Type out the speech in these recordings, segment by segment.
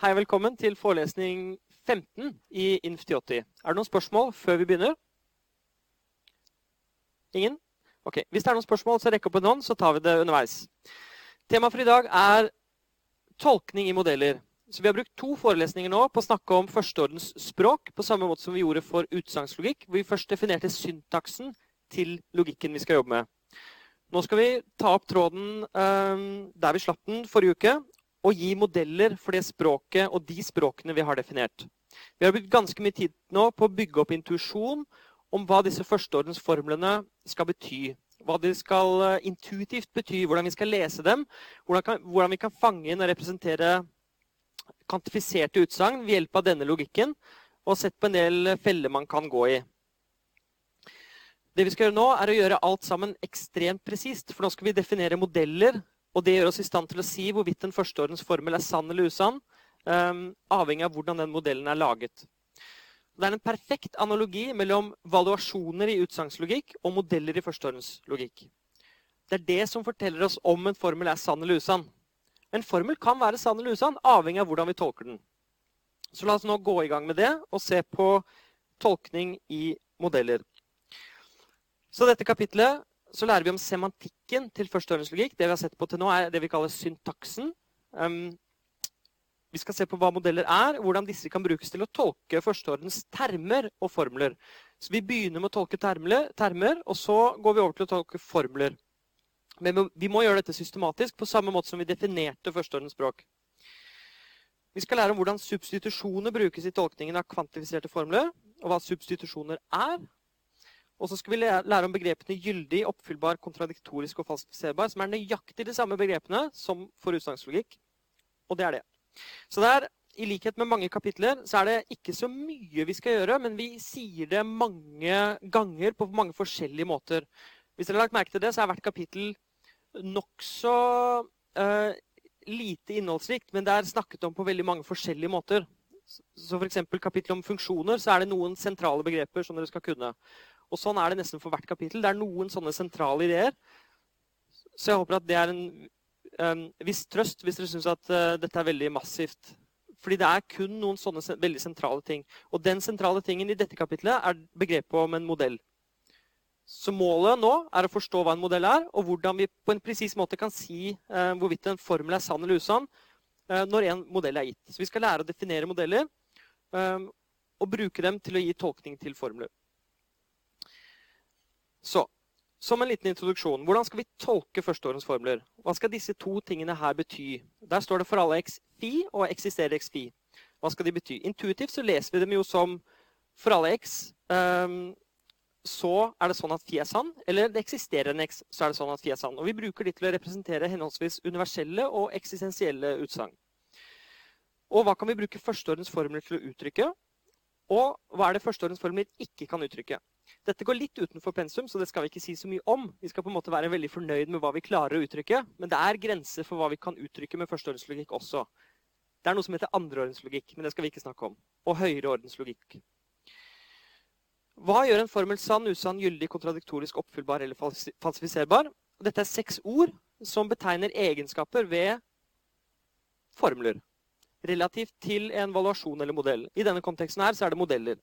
Hei, velkommen til forelesning 15 i Inf80. Er det noen spørsmål før vi begynner? Ingen? Ok, Hvis det er noen spørsmål, så rekk opp en hånd, så tar vi det underveis. Temaet for i dag er tolkning i modeller. Så Vi har brukt to forelesninger nå på å snakke om førsteordens språk, på samme måte som vi gjorde for utsagnslogikk, hvor vi først definerte syntaksen til logikken vi skal jobbe med. Nå skal vi ta opp tråden um, der vi slapp den forrige uke, og gi modeller for det språket og de språkene vi har definert. Vi har brukt ganske mye tid nå på å bygge opp intuisjon om hva disse førsteordensformlene skal bety. Hva de skal uh, intuitivt bety, hvordan vi skal lese dem, hvordan, kan, hvordan vi kan fange inn og representere kvantifiserte utsagn ved hjelp av denne logikken, og sett på en del feller man kan gå i. Det vi skal gjøre nå, er å gjøre alt sammen ekstremt presist. For nå skal vi definere modeller, og det gjør oss i stand til å si hvorvidt en førsteordens formel er sann eller usann, um, avhengig av hvordan den modellen er laget. Det er en perfekt analogi mellom valuasjoner i utsagnslogikk og modeller i førsteordenslogikk. Det er det som forteller oss om en formel er sann eller usann. En formel kan være sann eller usann, avhengig av hvordan vi tolker den. Så la oss nå gå i gang med det og se på tolkning i modeller. Så dette kapitlet så lærer vi om semantikken til førsteordenslogikk. Det vi har sett på til nå, er det vi kaller syntaksen. Um, vi skal se på hva modeller er, og hvordan disse kan brukes til å tolke førsteordens termer og formler. Så Vi begynner med å tolke termer, og så går vi over til å tolke formler. Men vi må gjøre dette systematisk, på samme måte som vi definerte førsteordens språk. Vi skal lære om hvordan substitusjoner brukes i tolkningen av kvantifiserte formler, og hva substitusjoner er, og så skal vi lære om begrepene gyldig, oppfyllbar, kontradiktorisk og falsifiserbar, som er nøyaktig de samme begrepene som for utsagnslogikk. Og det er det. Så det er, i likhet med mange kapitler så er det ikke så mye vi skal gjøre, men vi sier det mange ganger på mange forskjellige måter. Hvis dere har lagt merke til det, så er hvert kapittel nokså uh, lite innholdsrikt, men det er snakket om på veldig mange forskjellige måter. Så f.eks. kapittel om funksjoner, så er det noen sentrale begreper som dere skal kunne. Og sånn er det nesten for hvert kapittel. Det er noen sånne sentrale ideer. Så jeg håper at det er en um, viss trøst hvis dere syns at uh, dette er veldig massivt. Fordi det er kun noen sånne sen veldig sentrale ting. Og den sentrale tingen i dette kapitlet er begrepet om en modell. Så målet nå er å forstå hva en modell er, og hvordan vi på en presis måte kan si uh, hvorvidt en formel er sann eller usann uh, når en modell er gitt. Så vi skal lære å definere modeller og bruke dem til å gi tolkning til formler. Så, som en liten introduksjon, hvordan skal vi tolke førsteårens formler? Hva skal disse to tingene her bety? Der står det for alle x fi og eksisterer x fi. Hva skal de bety? Intuitivt så leser vi dem jo som for alle x um, så er det sånn at fi er sann, eller det eksisterer en x, så er det sånn at fi er sann. Og vi bruker de til å representere henholdsvis universelle og eksistensielle utsagn. Og hva kan vi bruke førsteårens formler til å uttrykke? Og hva er det førsteårens formler ikke kan uttrykke? Dette går litt utenfor pensum, så det skal vi ikke si så mye om. Vi skal på en måte være veldig fornøyd med hva vi klarer å uttrykke, men det er grenser for hva vi kan uttrykke med førsteordenslogikk også. Det er noe som heter andreordenslogikk, men det skal vi ikke snakke om. Og høyreordenslogikk. Hva gjør en formel sann, usann, gyldig, kontradiktorisk, oppfyllbar eller falsifiserbar? Dette er seks ord som betegner egenskaper ved formler. Relativt til en valuasjon eller modell. I denne konteksten her så er det modeller.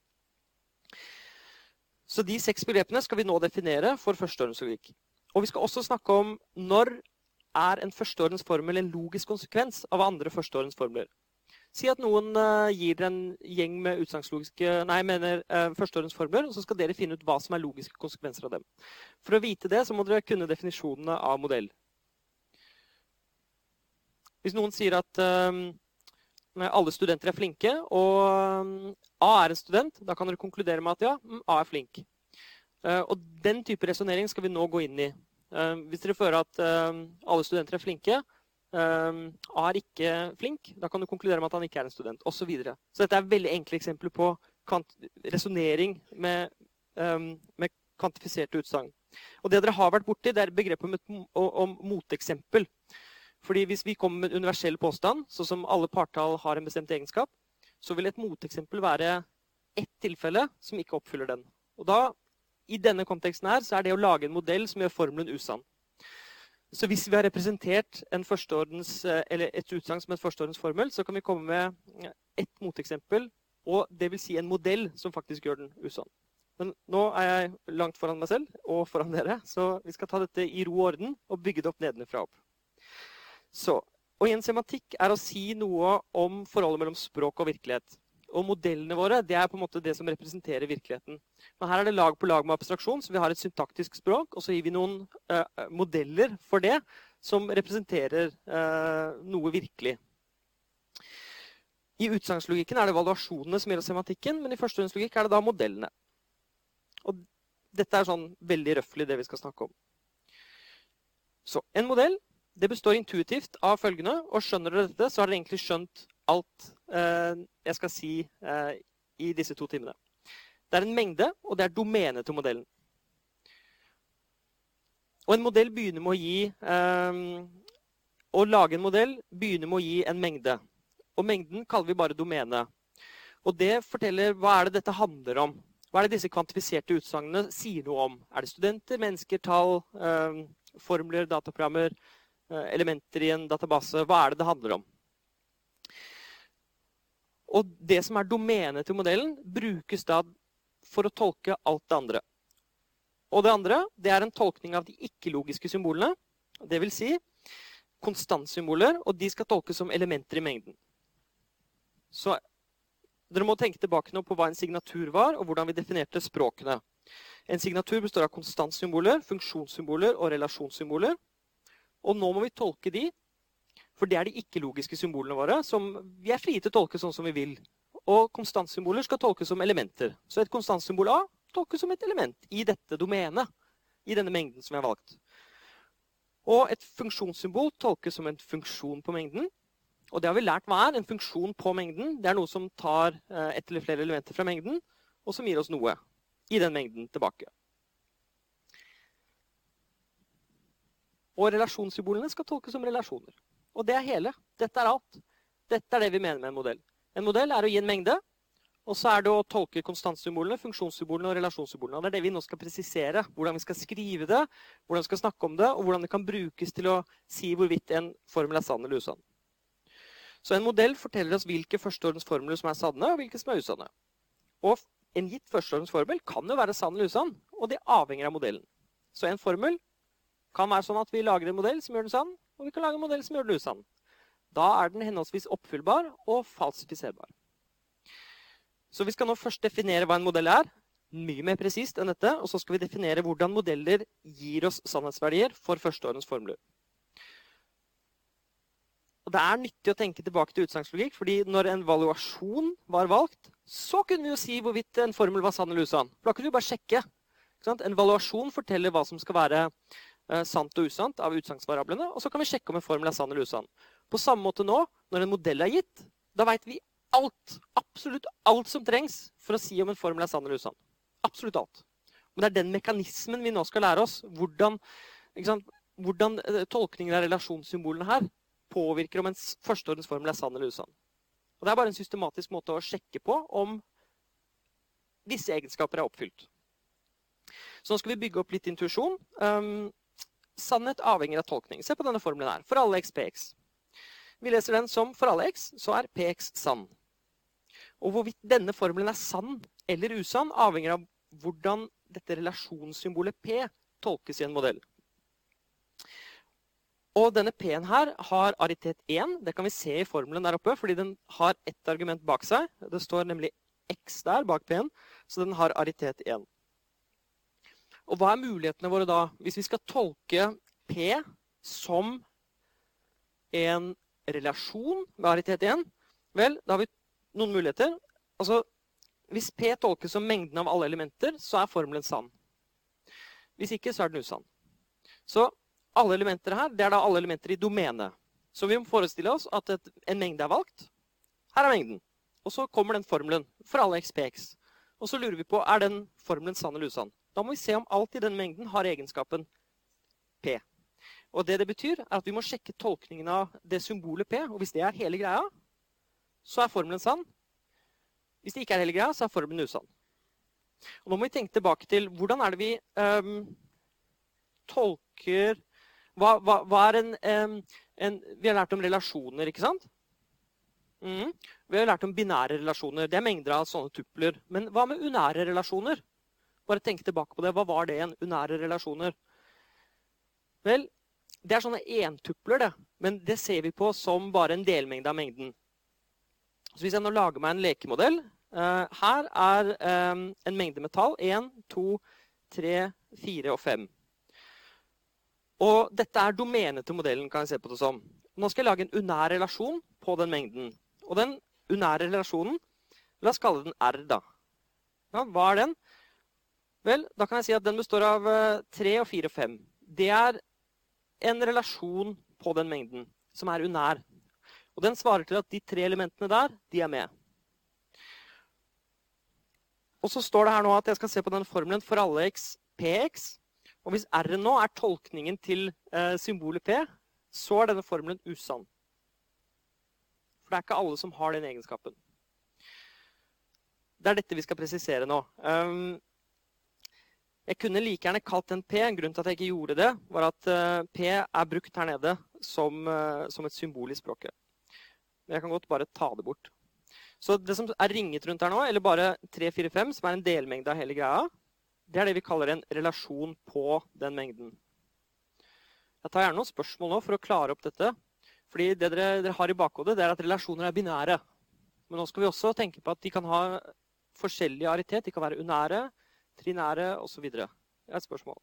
Så de seks begrepene skal vi nå definere for førsteordenslogikk. Og vi skal også snakke om når er en førsteordensformel en logisk konsekvens av andre førsteordensformler. Si at noen uh, gir dere en gjeng med utsagnslogiske Nei, mener uh, førsteordensformler, og så skal dere finne ut hva som er logiske konsekvenser av dem. For å vite det, så må dere kunne definisjonene av modell. Hvis noen sier at uh, alle studenter er flinke, og um, A er en student. Da kan dere konkludere med at ja, mm, A er flink. Uh, og den type resonnering skal vi nå gå inn i. Uh, hvis dere fører at uh, alle studenter er flinke, A er ikke flink, da kan du konkludere med at han ikke er en student, osv. Så, videre. så dette er veldig enkle eksempler på resonnering med, med kvantifiserte utsagn. Og det dere har vært borti, det er begrepet om, om moteksempel. Fordi hvis vi kommer med en universell påstand, sånn som alle partall har en bestemt egenskap, så vil et moteksempel være ett tilfelle som ikke oppfyller den. Og da, I denne konteksten her, så er det å lage en modell som gjør formelen usann. Så hvis vi har representert førsteordens, et utsagn som en førsteordens formel, så kan vi komme med ett moteksempel, og vil si en modell som faktisk gjør den usann. Men nå er jeg langt foran meg selv og foran dere, så vi skal ta dette i ro og orden og bygge det opp nedenfra opp. Så, og en semantikk er å si noe om forholdet mellom språk og virkelighet. Og modellene våre det er på en måte det som representerer virkeligheten. Men her er det lag på lag med abstraksjon, så vi har et syntaktisk språk, og så gir vi noen uh, modeller for det som representerer uh, noe virkelig. I utsagnslogikken er det valuasjonene som gjelder semantikken, men i førstehåndslogikk er det da modellene. Og dette er sånn veldig røftlig det vi skal snakke om. Så en modell det består intuitivt av følgende, og skjønner dere dette, så har dere egentlig skjønt alt eh, jeg skal si eh, i disse to timene. Det er en mengde, og det er domenet til modellen. Og en modell begynner med å gi eh, Å lage en modell begynner med å gi en mengde. Og mengden kaller vi bare domene. Og det forteller hva er det dette handler om. Hva er det disse kvantifiserte utsagnene sier noe om? Er det studenter, mennesker, tall, eh, formler, dataprogrammer, elementer i en database? Hva er det det handler om? Og det som er domenet til modellen, brukes da for å tolke alt det andre. Og det andre det er en tolkning av de ikke-logiske symbolene. Vil si konstantsymboler, og de skal tolkes som elementer i mengden. Så dere må tenke tilbake nå på hva en signatur var, og hvordan vi definerte språkene. En signatur består av konstantsymboler, funksjonssymboler og relasjonssymboler. Og nå må vi tolke de for det er de ikke-logiske symbolene våre som vi er frie til å tolke sånn som vi vil. Og konstantsymboler skal tolkes som elementer. Så et konstantsymbol A tolkes som et element i dette domenet. I denne mengden som vi har valgt. Og et funksjonssymbol tolkes som en funksjon på mengden. Og det har vi lært hva er. En funksjon på mengden det er noe som tar et ett eller flere elementer fra mengden, og som gir oss noe i den mengden tilbake. Og relasjonssymbolene skal tolkes som relasjoner. Og det er hele. Dette er alt. Dette er det vi mener med en modell. En modell er å gi en mengde, og så er det å tolke konstantsymbolene, funksjonssymbolene og relasjonssymbolene. Det er det vi nå skal presisere. Hvordan vi skal skrive det, hvordan vi skal snakke om det, og hvordan det kan brukes til å si hvorvidt en formel er sann eller usann. Så en modell forteller oss hvilke førsteordensformler som er sanne, og hvilke som er usanne. Og en gitt førsteordensformel kan jo være sann eller usann, og det avhenger av modellen. Så en formel kan være sånn at vi lager en modell som gjør den sann, og vi kan lage en modell som gjør den usann. Da er den henholdsvis oppfyllbar og falsifiserbar. Så vi skal nå først definere hva en modell er. Mye mer presist enn dette. Og så skal vi definere hvordan modeller gir oss sannhetsverdier for førsteårens formler. Og Det er nyttig å tenke tilbake til utsagnslogikk, fordi når en valuasjon var valgt, så kunne vi jo si hvorvidt en formel var sann eller usann. For da kunne vi bare sjekke. En valuasjon forteller hva som skal være sant og usant av utsagnsvariablene. Og så kan vi sjekke om en formel er sann eller usann. På samme måte nå, når en modell er gitt, da veit vi alt, absolutt alt som trengs for å si om en formel er sann eller usann. Absolutt alt. Men det er den mekanismen vi nå skal lære oss. Hvordan, hvordan eh, tolkningen av relasjonssymbolene her påvirker om en førsteordens formel er sann eller usann. Og Det er bare en systematisk måte å sjekke på om visse egenskaper er oppfylt. Så nå skal vi bygge opp litt intuisjon. Um, Sannhet avhenger av tolkning. Se på denne formelen her. For alle x, px. Vi leser den som for alle x, så er px sann. Og hvorvidt denne formelen er sann eller usann, avhenger av hvordan dette relasjonssymbolet p tolkes i en modell. Og denne p-en her har aritet 1. Det kan vi se i formelen der oppe, fordi den har ett argument bak seg. Det står nemlig x der bak p-en, så den har aritet 1. Og hva er mulighetene våre da, hvis vi skal tolke P som en relasjon Hva er det igjen? Vel, da har vi noen muligheter. Altså, hvis P tolkes som mengden av alle elementer, så er formelen sann. Hvis ikke, så er den usann. Så alle elementer her, det er da alle elementer i domenet. Så vi må forestille oss at et, en mengde er valgt. Her er mengden. Og så kommer den formelen for alle xpx. Og så lurer vi på er den formelen sann eller usann. Da må vi se om alt i den mengden har egenskapen P. Og det det betyr, er at vi må sjekke tolkningen av det symbolet P. Og hvis det er hele greia, så er formelen sann. Hvis det ikke er hele greia, så er formelen usann. Og nå må vi tenke tilbake til hvordan er det vi um, tolker hva, hva, hva er en, um, en Vi har lært om relasjoner, ikke sant? Mm. Vi har lært om binære relasjoner. Det er mengder av sånne tupler. Men hva med unære relasjoner? Bare tenk tilbake på det. Hva var det igjen? Unære relasjoner. Vel, det er sånne entupler, det. Men det ser vi på som bare en delmengde av mengden. Så hvis jeg nå lager meg en lekemodell uh, Her er um, en mengde med tall. 1, 2, 3, 4 og 5. Og dette er domenet til modellen, kan jeg se på det som. Nå skal jeg lage en unær relasjon på den mengden. Og den unære relasjonen, la oss kalle den R, da. Ja, hva er den? Vel, da kan jeg si at den består av tre 3 og 4 og 5. Det er en relasjon på den mengden som er unær. Og den svarer til at de tre elementene der, de er med. Og så står det her nå at jeg skal se på den formelen for alle x px. Og hvis r-en nå er tolkningen til eh, symbolet p, så er denne formelen usann. For det er ikke alle som har den egenskapen. Det er dette vi skal presisere nå. Um, jeg kunne like gjerne kalt den P. Grunnen til at jeg ikke gjorde det, var at uh, P er brukt her nede som, uh, som et symbol i språket. Men jeg kan godt bare ta det bort. Så det som er ringet rundt her nå, eller bare 3, 4, 5, som er en delmengde av hele greia, det er det vi kaller en relasjon på den mengden. Jeg tar gjerne noen spørsmål nå for å klare opp dette. Fordi det dere, dere har i bakhodet, det er at relasjoner er binære. Men nå skal vi også tenke på at de kan ha forskjellig aritet. De kan være unære, trinære osv. Det er et spørsmål.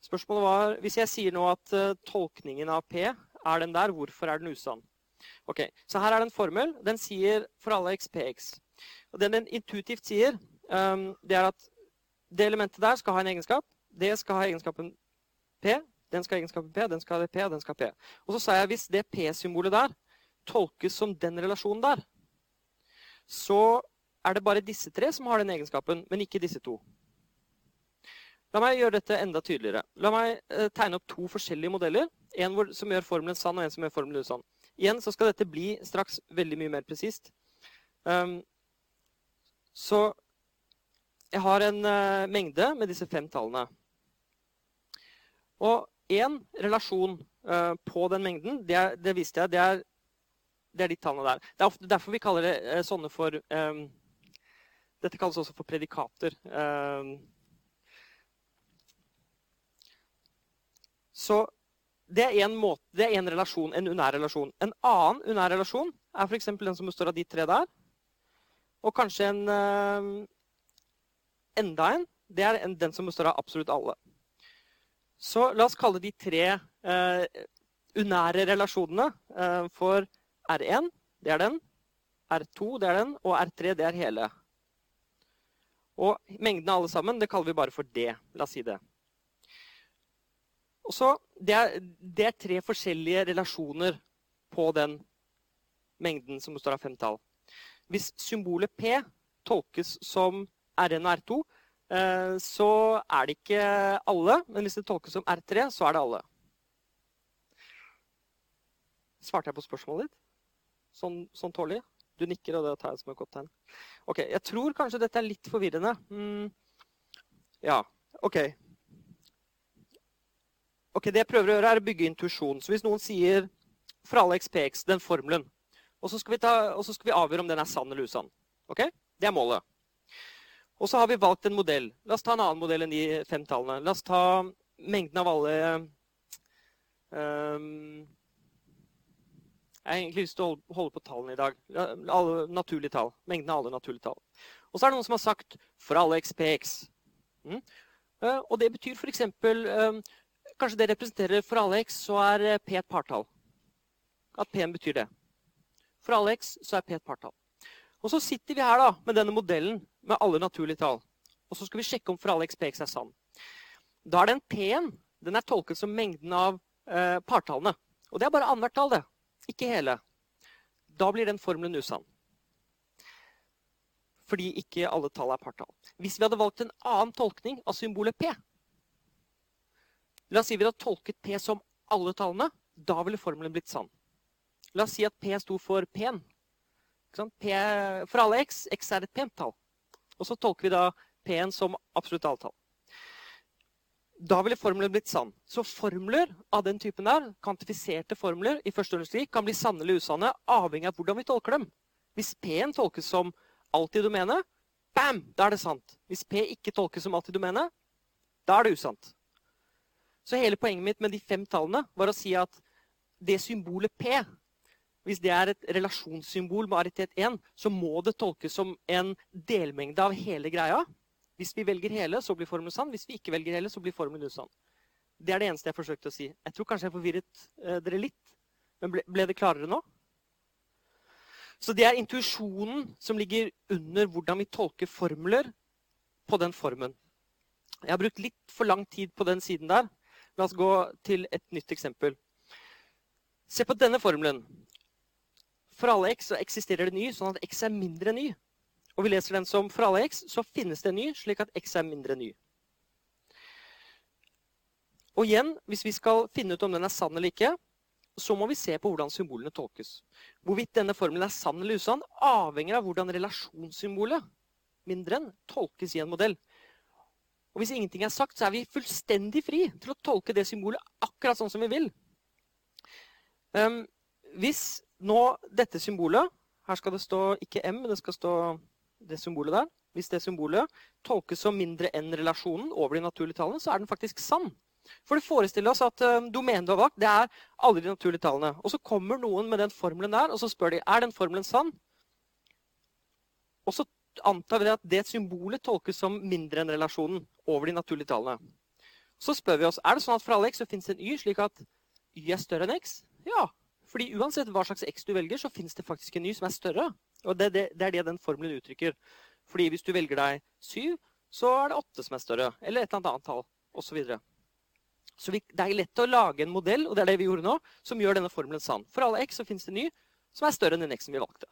Spørsmålet var Hvis jeg sier nå at uh, tolkningen av P er den der, hvorfor er den usann? Ok, Så her er det en formel. Den sier for alle x px. Og Den den intuitivt sier, um, det er at det elementet der skal ha en egenskap. Det skal ha egenskapen P. Den skal ha egenskapen P, den skal ha P, og den skal ha P. Og så sa jeg hvis det P-symbolet der tolkes som den relasjonen der, så er det bare disse tre som har den egenskapen, men ikke disse to. La meg gjøre dette enda tydeligere. La meg eh, tegne opp to forskjellige modeller. En som gjør formelen sann, og en som gjør formelen usann. Igjen så skal dette bli straks veldig mye mer presist. Um, så jeg har en uh, mengde med disse fem tallene. Og én relasjon uh, på den mengden, det, det viste jeg, det er, det er, de tallene der. Det er ofte derfor vi kaller det uh, sånne for um, Dette kalles også for predikater. Um, så det er en måte, det er én relasjon, en unær relasjon. En annen unær relasjon er f.eks. den som består av de tre der. Og kanskje en um, enda en. Det er en, den som består av absolutt alle. Så la oss kalle de tre uh, unære relasjonene uh, for R1. Det er den. R2 det er den, og R3 det er hele. Og mengden av alle sammen det kaller vi bare for D. La oss si det. Og så, det er, det er, tre forskjellige relasjoner på den mengden som består av fem tall. Hvis symbolet P tolkes som R1 og R2, eh, så er det ikke alle. Men hvis det tolkes som R3, så er det alle. Svarte jeg på spørsmålet ditt? Sånn, sånn tålelig? Du nikker, og det tar jeg som et godt tegn. Ok, Jeg tror kanskje dette er litt forvirrende. Mm. Ja, OK. Ok, Det jeg prøver å gjøre, er å bygge intuisjon. Så hvis noen sier for alle XPX, den formelen, og så, skal vi ta, så skal vi avgjøre om den er sann eller usann. Ok? Det er målet. Og så har vi valgt en modell. La oss ta en annen modell enn de fem tallene. La oss ta mengden av alle um, Jeg har egentlig lyst til å holde på tallene i dag. Alle naturlige tall. Mengden av alle naturlige tall. Og så er det noen som har sagt 'for alle XPX'. Mm. Uh, og det betyr f.eks. Um, Kanskje det representerer for alle x, så er eh, P et partall. At P-en betyr det. For alle x så er P et partall. Og så sitter vi her da, med denne modellen med alle naturlige tall. Og så skal vi sjekke om for alle x px er sann. Da er den P-en den er tolket som mengden av eh, partallene. Og det er bare annethvert tall, det. Ikke hele. Da blir den formelen usann. Fordi ikke alle tall er partall. Hvis vi hadde valgt en annen tolkning av symbolet P, La oss si vi hadde tolket P som alle tallene. Da ville formelen blitt sann. La oss si at P sto for pen. P, for alle x, x er et pent tall. Og så tolker vi da P-en som absolutt alle tall. Da ville formelen blitt sann. Så formler av den typen der, kvantifiserte formler i første ordensskrik, kan bli sanne eller usanne avhengig av hvordan vi tolker dem. Hvis P-en tolkes som alt i domene, bam, da er det sant. Hvis P ikke tolkes som alt i domene, da er det usant. Så hele poenget mitt med de fem tallene var å si at det symbolet P, hvis det er et relasjonssymbol med aritet 1, så må det tolkes som en delmengde av hele greia. Hvis vi velger hele, så blir formelen sann. Hvis vi ikke velger hele, så blir formelen usann. Det er det eneste jeg forsøkte å si. Jeg tror kanskje jeg forvirret eh, dere litt. Men ble, ble det klarere nå? Så det er intuisjonen som ligger under hvordan vi tolker formler på den formen. Jeg har brukt litt for lang tid på den siden der. La oss gå til et nytt eksempel. Se på denne formelen. For alle x eksisterer det ny, sånn at x er mindre ny. Og vi leser den som for alle x så finnes det en ny, slik at x er mindre ny. Og igjen, hvis vi skal finne ut om den er sann eller ikke, så må vi se på hvordan symbolene tolkes. Hvorvidt denne formelen er sann eller usann, avhenger av hvordan relasjonssymbolet, mindre enn, tolkes i en modell. Og Hvis ingenting er sagt, så er vi fullstendig fri til å tolke det symbolet akkurat sånn som vi vil. Um, hvis nå dette symbolet Her skal det stå ikke M, men det skal stå det symbolet der. Hvis det symbolet tolkes som mindre enn relasjonen over de naturlige tallene, så er den faktisk sann. For det forestiller oss at um, domenet du har valgt, det er alle de naturlige tallene. Og så kommer noen med den formelen der, og så spør de er den formelen sann. Og så antar vi at det symbolet tolkes som mindre enn relasjonen over de naturlige tallene. Så spør vi oss er det sånn at for alle x så fins en y, slik at y er større enn x. Ja, fordi uansett hva slags x du velger, så fins det faktisk en y som er større. Og det, det, det, er det den formelen uttrykker. Fordi hvis du velger deg 7, så er det 8 som er større. Eller et eller annet tall, osv. Så vi, det er lett å lage en modell og det er det vi gjorde nå, som gjør denne formelen sann. For alle x så finnes det ny som er større enn den x-en vi valgte.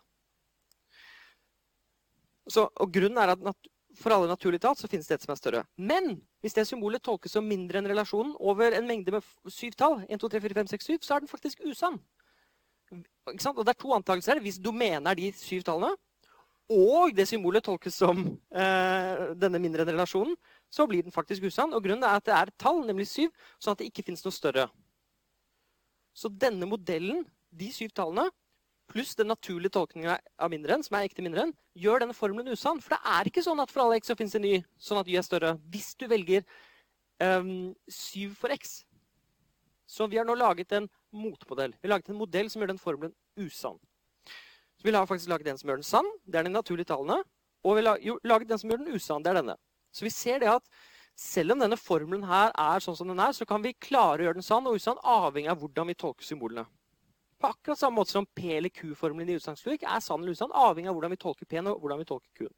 Så, og grunnen er at for alle naturlige tall så finnes det et som er større. Men hvis det symbolet tolkes som mindre enn relasjonen over en mengde med syv tall, 1, 2, 3, 4, 5, 6, 7, så er den faktisk usann. Og det er to antakelser. Hvis domenet er de syv tallene, og det symbolet tolkes som eh, denne mindre enn relasjonen, så blir den faktisk usann. Og grunnen er at det er tall, nemlig syv, sånn at det ikke finnes noe større. Så denne modellen, de syv tallene, pluss den naturlige tolkningen av mindre enn, som er ekte mindre enn, gjør denne formelen usann. For det er ikke sånn at for alle x så finnes det y, sånn at y er større, hvis du velger um, for x. Så vi har nå laget en motmodell. Vi laget en modell som gjør den formelen usann. Så vi har faktisk laget den som gjør den sann. Det er de naturlige tallene. Og vi har laget den som gjør den usann. Det er denne. Så vi ser det at selv om denne formelen her er sånn som den er, så kan vi klare å gjøre den sann og usann avhengig av hvordan vi tolker symbolene. På akkurat samme måte som P- eller Q-formelen i utsagnslogikk er sann eller usann avhengig av hvordan vi tolker P-en og hvordan vi tolker Q-en.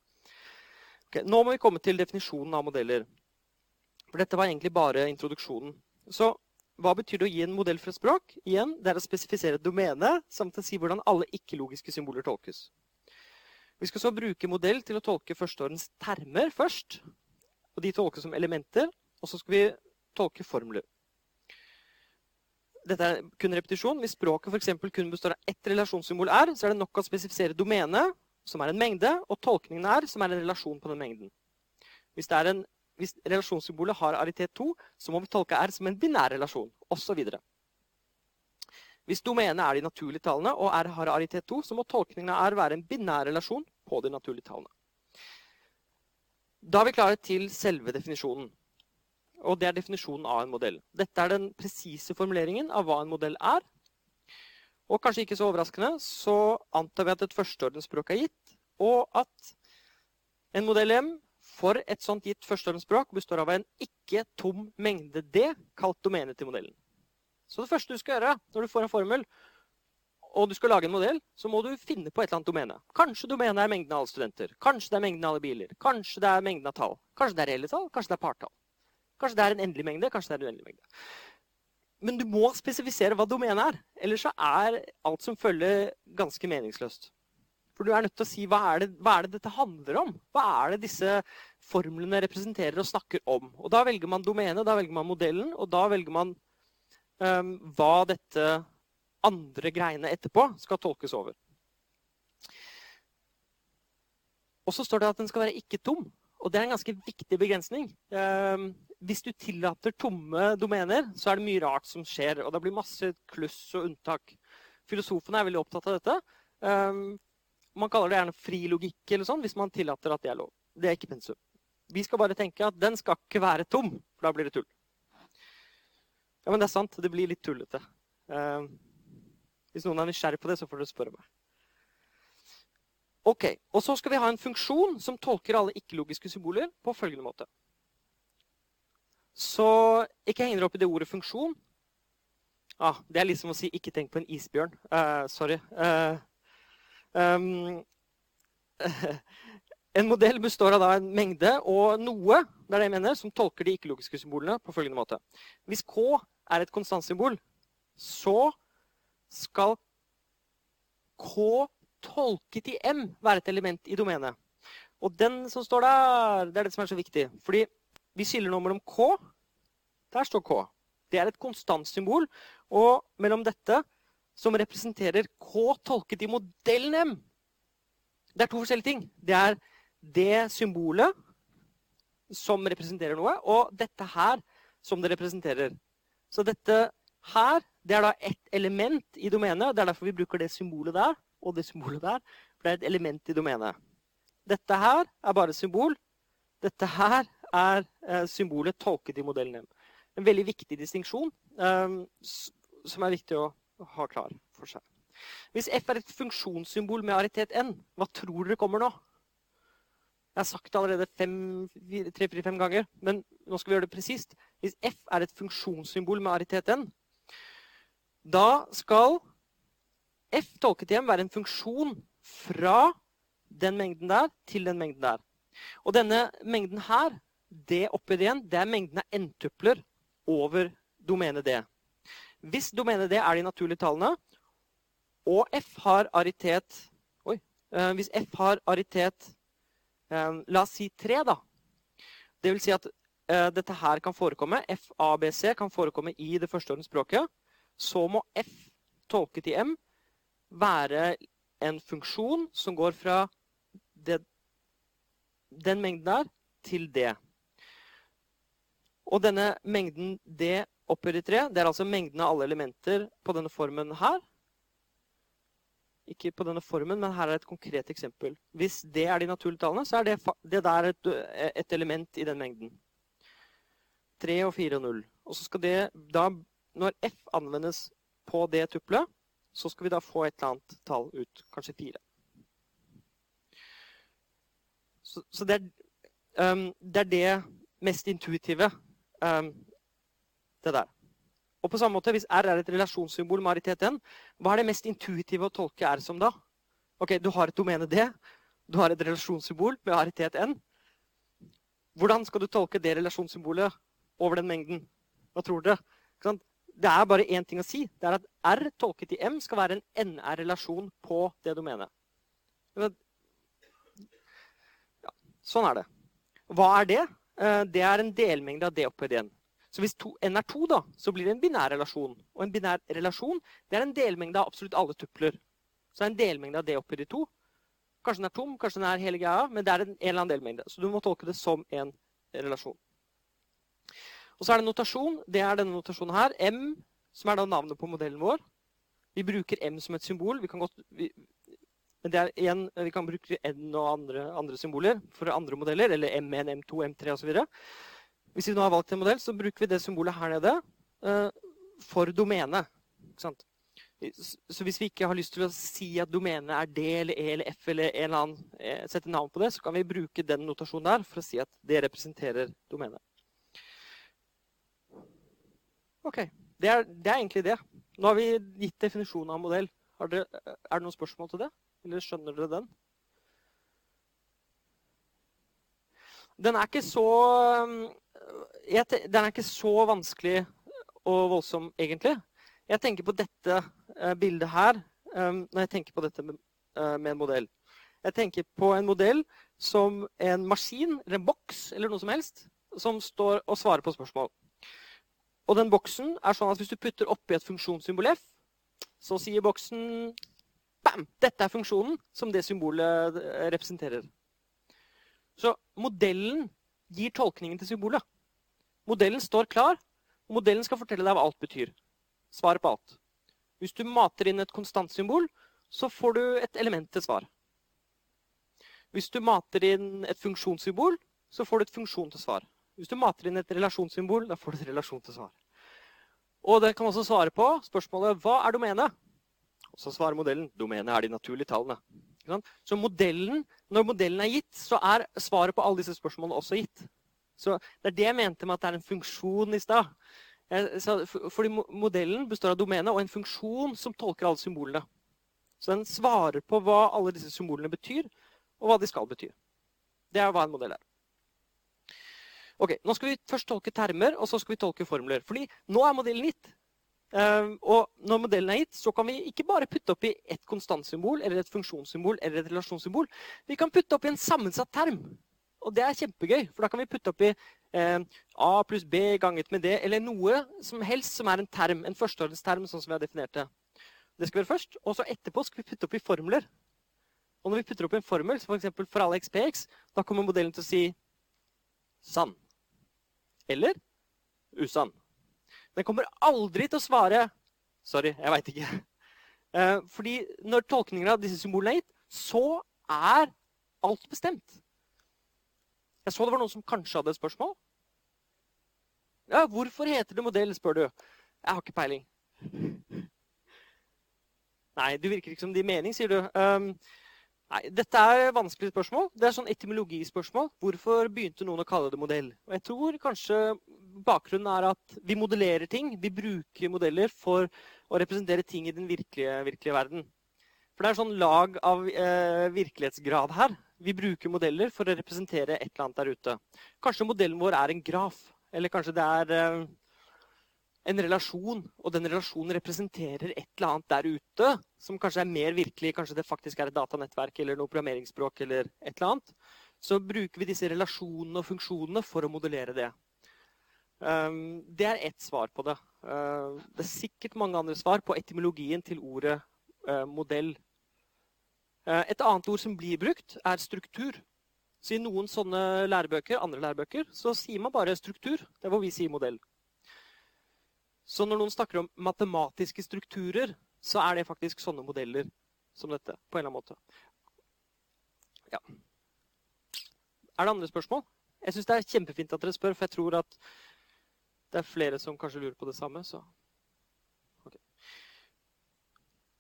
Okay, nå må vi komme til definisjonen av modeller. For dette var egentlig bare introduksjonen. Så hva betyr det å gi en modell for et språk? Igjen, Det er å spesifisere et domene samt å si hvordan alle ikke-logiske symboler tolkes. Vi skal så bruke modell til å tolke førsteårens termer først og de tolkes som elementer. Og så skal vi tolke formler. Dette er kun repetisjon. Hvis språket for kun består av ett relasjonssymbol r, så er det nok å spesifisere domenet, som er en mengde, og tolkningen R, som er en relasjon på den mengden. Hvis, det er en, hvis relasjonssymbolet har aritet 2, så må vi tolke r som en binær relasjon, osv. Hvis domenet er de naturlige tallene, og r har aritet 2, så må tolkningen av r være en binær relasjon på de naturlige tallene. Da er vi klare til selve definisjonen. Og det er definisjonen av en modell. Dette er den presise formuleringen av hva en modell er. Og kanskje ikke så overraskende så antar vi at et førsteordensspråk er gitt, og at en modell M for et sånt gitt førsteordensspråk består av en ikke-tom mengde D, kalt domenet til modellen. Så det første du skal gjøre når du får en formel, og du skal lage en modell, så må du finne på et eller annet domene. Kanskje domenet er mengden av alle studenter. Kanskje det er mengden av alle biler. Kanskje det er mengden av tall. Kanskje det er reelle tall. Kanskje det er partall. Kanskje det er en endelig mengde. Kanskje det er en uendelig mengde. Men du må spesifisere hva domenet er. Ellers så er alt som følger, ganske meningsløst. For du er nødt til å si hva er, det, hva er det dette handler om? Hva er det disse formlene representerer og snakker om? Og Da velger man domenet, da velger man modellen, og da velger man um, hva dette andre greiene etterpå skal tolkes over. Og så står det at den skal være ikke tom. Og det er en ganske viktig begrensning. Um, hvis du tillater tomme domener, så er det mye rart som skjer. Og det blir masse kluss og unntak. Filosofene er veldig opptatt av dette. Um, man kaller det gjerne fri logikk eller sånn, hvis man tillater at det er lov. Det er ikke pensum. Vi skal bare tenke at den skal ikke være tom, for da blir det tull. Ja, men det er sant. Det blir litt tullete. Um, hvis noen er nysgjerrig på det, så får dere spørre meg. Ok, Og så skal vi ha en funksjon som tolker alle ikke-logiske symboler på følgende måte. Så ikke heng dere opp i det ordet funksjon. Ah, det er liksom å si 'ikke tenk på en isbjørn'. Uh, sorry. Uh, um, en modell består av en mengde og noe det er det jeg mener, som tolker de ikke-logiske symbolene på følgende måte. Hvis K er et konstantsymbol, så skal K tolket i M være et element i domenet. Og den som står der, det er det som er så viktig. Fordi vi skiller nå mellom K. Der står K. Det er et konstantsymbol. Og mellom dette, som representerer K tolket i modellen M Det er to forskjellige ting. Det er det symbolet som representerer noe, og dette her som det representerer. Så dette her det er da ett element i domenet. Det er derfor vi bruker det symbolet der og det symbolet der. For det er et element i domenet. Dette her er bare symbol. Dette her er eh, symbolet tolket i modellen M. En veldig viktig distinksjon um, som er viktig å ha klar for seg. Hvis F er et funksjonssymbol med aritet N, hva tror dere kommer nå? Jeg har sagt det allerede tre-fire-fem ganger, men nå skal vi gjøre det presist. Hvis F er et funksjonssymbol med aritet N, da skal F tolket igjen være en funksjon fra den mengden der til den mengden der. Og denne mengden her, det oppi igjen, det er mengden av n-tupler over domenet D. Hvis domenet D er de naturlige tallene, og F har aritet Oi. Eh, hvis F har aritet eh, La oss si 3, da. Det vil si at eh, dette her kan forekomme. F, A, B, C kan forekomme i det førsteordensspråket. Så må F tolket i M være en funksjon som går fra det, den mengden der til det. Og denne mengden D opphøyer i tre, det er altså mengden av alle elementer på denne formen her. Ikke på denne formen, men her er et konkret eksempel. Hvis det er de naturlige tallene, så er det, det der et, et, element i den mengden. 3 og 4 og 0. Og så skal det da, når F anvendes på det tuplet, så skal vi da få et eller annet tall ut. Kanskje fire. Så, så det, er, um, det, er, det mest intuitive, det der. Og på samme måte, Hvis R er et relasjonssymbol med aritet N, hva er det mest intuitive å tolke R som da? Ok, Du har et domene D, du har et relasjonssymbol med aritet N. Hvordan skal du tolke det relasjonssymbolet over den mengden? Hva tror dere? Det er bare én ting å si. Det er at R tolket i M skal være en NR-relasjon på det domenet. Ja, sånn er det. Hva er det? Eh, det er en delmengde av D opphøyd igjen. Så hvis to, N er 2, da, så blir det en binær relasjon. Og en binær relasjon det er en delmengde av absolutt alle tupler. Så det er en delmengde av det opphøyd i 2. Kanskje den er tom, kanskje den er hele greia, men det er en, en eller annen delmengde. Så du må tolke det som en relasjon. Og så er det notasjon. Det er denne notasjonen her. M, som er da navnet på modellen vår. Vi bruker M som et symbol. Vi kan, godt, vi, men det er igjen, vi kan bruke N og andre, andre symboler for andre modeller, eller M1, M2, M3 osv. Hvis vi nå har valgt en modell, så bruker vi det symbolet her nede uh, for domene. Så hvis vi ikke har lyst til å si at domenet er D eller E eller F, eller en eller annen, eh, sette navn på det, så kan vi bruke den notasjonen der for å si at det representerer domenet. Ok. Det er, det er, egentlig det. Nå har vi gitt definisjonen av modell. Dere, er det noen spørsmål til det? Eller skjønner dere den? Den er ikke så Den er ikke så vanskelig og voldsom, egentlig. Jeg tenker på dette eh, bildet her når jeg tenker på dette eh, med en modell. Jeg tenker på en modell som en maskin eller en boks eller noe som helst som står og svarer på spørsmål. Og den boksen er sånn at hvis du putter oppi et funksjonssymbol F, så sier boksen Bam! Dette er funksjonen som det symbolet eh, representerer. Så modellen gir tolkningen til symbolet. Modellen står klar, og modellen skal fortelle deg hva alt betyr. Svaret på alt. Hvis du mater inn et konstantsymbol, så får du et element til svar. Hvis du mater inn et funksjonssymbol, så får du et funksjon til svar. Hvis du mater inn et relasjonssymbol, da får du et relasjon til svar. Og det kan også svare på spørsmålet hva er domenet? Og så svarer modellen domenet er de naturlige tallene. Så modellen, når modellen er gitt, så er svaret på alle disse spørsmålene også gitt. Så Det er det jeg mente med at det er en funksjon i stad. Fordi modellen består av domene og en funksjon som tolker alle symbolene. Så den svarer på hva alle disse symbolene betyr, og hva de skal bety. Det er hva en modell er. Ok, Nå skal vi først tolke termer, og så skal vi tolke formler. Fordi nå er modellen gitt. Ehm, og når modellen er gitt, så kan vi ikke bare putte opp i et konstantsymbol eller et funksjonssymbol eller et relasjonssymbol. Vi kan putte opp i en sammensatt term. Og det er kjempegøy, for da kan vi putte opp i eh, A pluss B ganget med det, eller noe som helst som er en term, en førsteordensterm, sånn som vi har definert det. Det skal gjøre først, og så etterpå skal vi putte opp i formler. Og når vi putter opp en formel, så f.eks. For, for alle xpx, da kommer modellen til å si sann. Eller usann. Den kommer aldri til å svare Sorry, jeg veit ikke. Eh, fordi når tolkningen av disse symbolene er gitt, så er alt bestemt. Jeg så det var noen som kanskje hadde et spørsmål. Ja, hvorfor heter det modell, spør du. Jeg har ikke peiling. Nei, du virker ikke som det gir mening, sier du. Um, nei, dette er vanskelige spørsmål. Det er sånn etymologispørsmål. Hvorfor begynte noen å kalle det modell? Og jeg tror kanskje bakgrunnen er at vi modellerer ting. Vi bruker modeller for å representere ting i den virkelige, virkelige verden. For det er sånn lag av eh, virkelighetsgrad her. Vi bruker modeller for å representere et eller annet der ute. Kanskje modellen vår er en graf. Eller kanskje det er eh, en relasjon, og den relasjonen representerer et eller annet der ute som kanskje er mer virkelig. Kanskje det faktisk er et datanettverk eller noe programmeringsspråk eller et eller annet. Så bruker vi disse relasjonene og funksjonene for å modellere det. Um, det er ett svar på det. Uh, det er sikkert mange andre svar på etymologien til ordet modell. Eh, et annet ord som blir brukt, er struktur. Så I noen sånne lærebøker, andre lærebøker så sier man bare struktur. Det er hvor vi sier modell. Så når noen snakker om matematiske strukturer, så er det faktisk sånne modeller som dette. på en eller annen måte. Ja. Er det andre spørsmål? Jeg syns det er kjempefint at dere spør, for jeg tror at det er flere som kanskje lurer på det samme. så...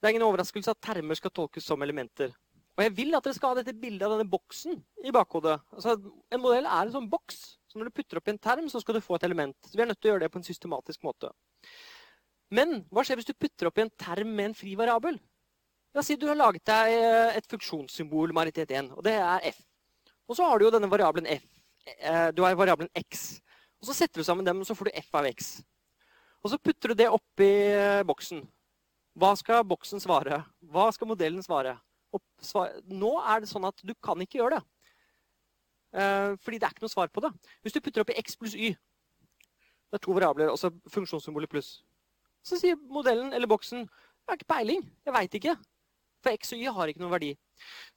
Det er ingen overraskelse at termer skal tolkes som elementer. Og jeg vil at dere skal ha dette bildet av denne boksen i bakhodet. Altså, en modell er en sånn boks. Så når du putter opp i en term, så skal du få et element. Så vi er nødt til å gjøre det på en systematisk måte. Men hva skjer hvis du putter opp i en term med en fri variabel? La oss si du har laget deg eh, et funksjonssymbol, maritet 1, og det er f. Og så har du jo denne variabelen f. Eh, du har variabelen x. Og så setter du sammen dem, og så får du f av x. Og så putter du det oppi eh, boksen. Hva skal boksen svare? Hva skal modellen svare? Svar, nå er det sånn at du kan ikke gjøre det. Eh, fordi det er ikke noe svar på det. Hvis du putter opp i x pluss y Det er to variabler, altså funksjonssymbolet pluss. Så sier modellen eller boksen jeg har ikke peiling. Jeg veit ikke. For x og y har ikke noen verdi.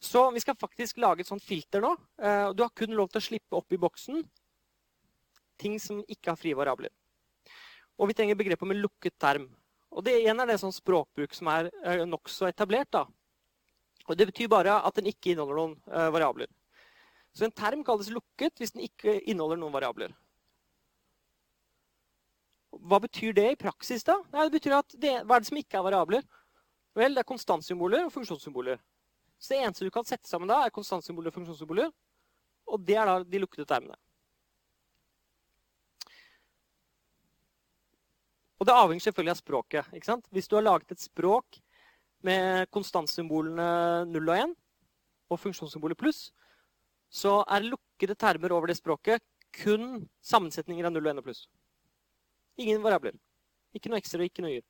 Så vi skal faktisk lage et sånt filter nå. Eh, du har kun lov til å slippe opp i boksen ting som ikke har frie variabler. Og vi trenger begrepet med lukket term. Og det igjen er det sånn språkbruk som er uh, nokså etablert. da. Og Det betyr bare at den ikke inneholder noen uh, variabler. Så en term kalles lukket hvis den ikke inneholder noen variabler. Hva betyr det i praksis? da? Nei, det betyr at det, Hva er det som ikke er variabler? Vel, det er konstantsymboler og funksjonssymboler. Så det eneste du kan sette sammen da, er konstantsymboler og funksjonssymboler. Og det er da de lukkede termene. Og det avhenger selvfølgelig av språket. ikke sant? Hvis du har laget et språk med konstantsymbolene 0 og 1 og funksjonssymbolet pluss, så er lukkede termer over det språket kun sammensetninger av 0 og 1 og pluss. Ingen variabler. Ikke noe ekstra og ikke noe y.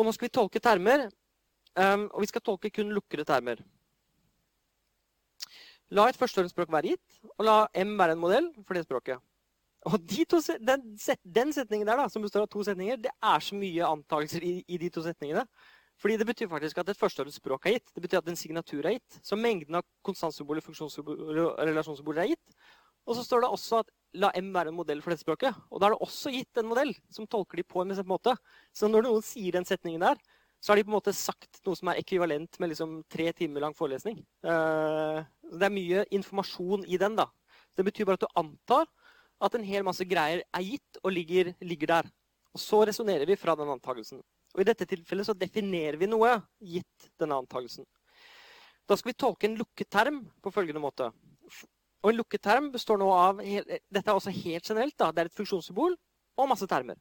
Og nå skal vi tolke termer, um, og vi skal tolke kun lukkede termer. La et førsteordensspråk være gitt, og la M være en modell for det språket. Og de to, den, den, setningen der, da, som består av to setninger, det er så mye antakelser i, i de to setningene. Fordi det betyr faktisk at et førsteårets språk er gitt. Det betyr at en signatur er gitt. Så mengden av konstantsymboler, funksjonssymboler og relasjonssymboler er gitt. Og så står det også at la M være en modell for dette språket. Og da er det også gitt en modell som tolker de på en bestemt måte. Så når noen sier den setningen der, så har de på en måte sagt noe som er ekvivalent med liksom tre timer lang forelesning. Uh, det er mye informasjon i den. da. Det betyr bare at du antar at en hel masse greier er gitt og ligger, ligger der. Og så resonnerer vi fra den antakelsen. Og I dette tilfellet så definerer vi noe gitt denne antakelsen. Da skal vi tolke en lukket term på følgende måte. Og En lukket term består nå av Dette er også helt generelt. da, Det er et funksjonssymbol og masse termer.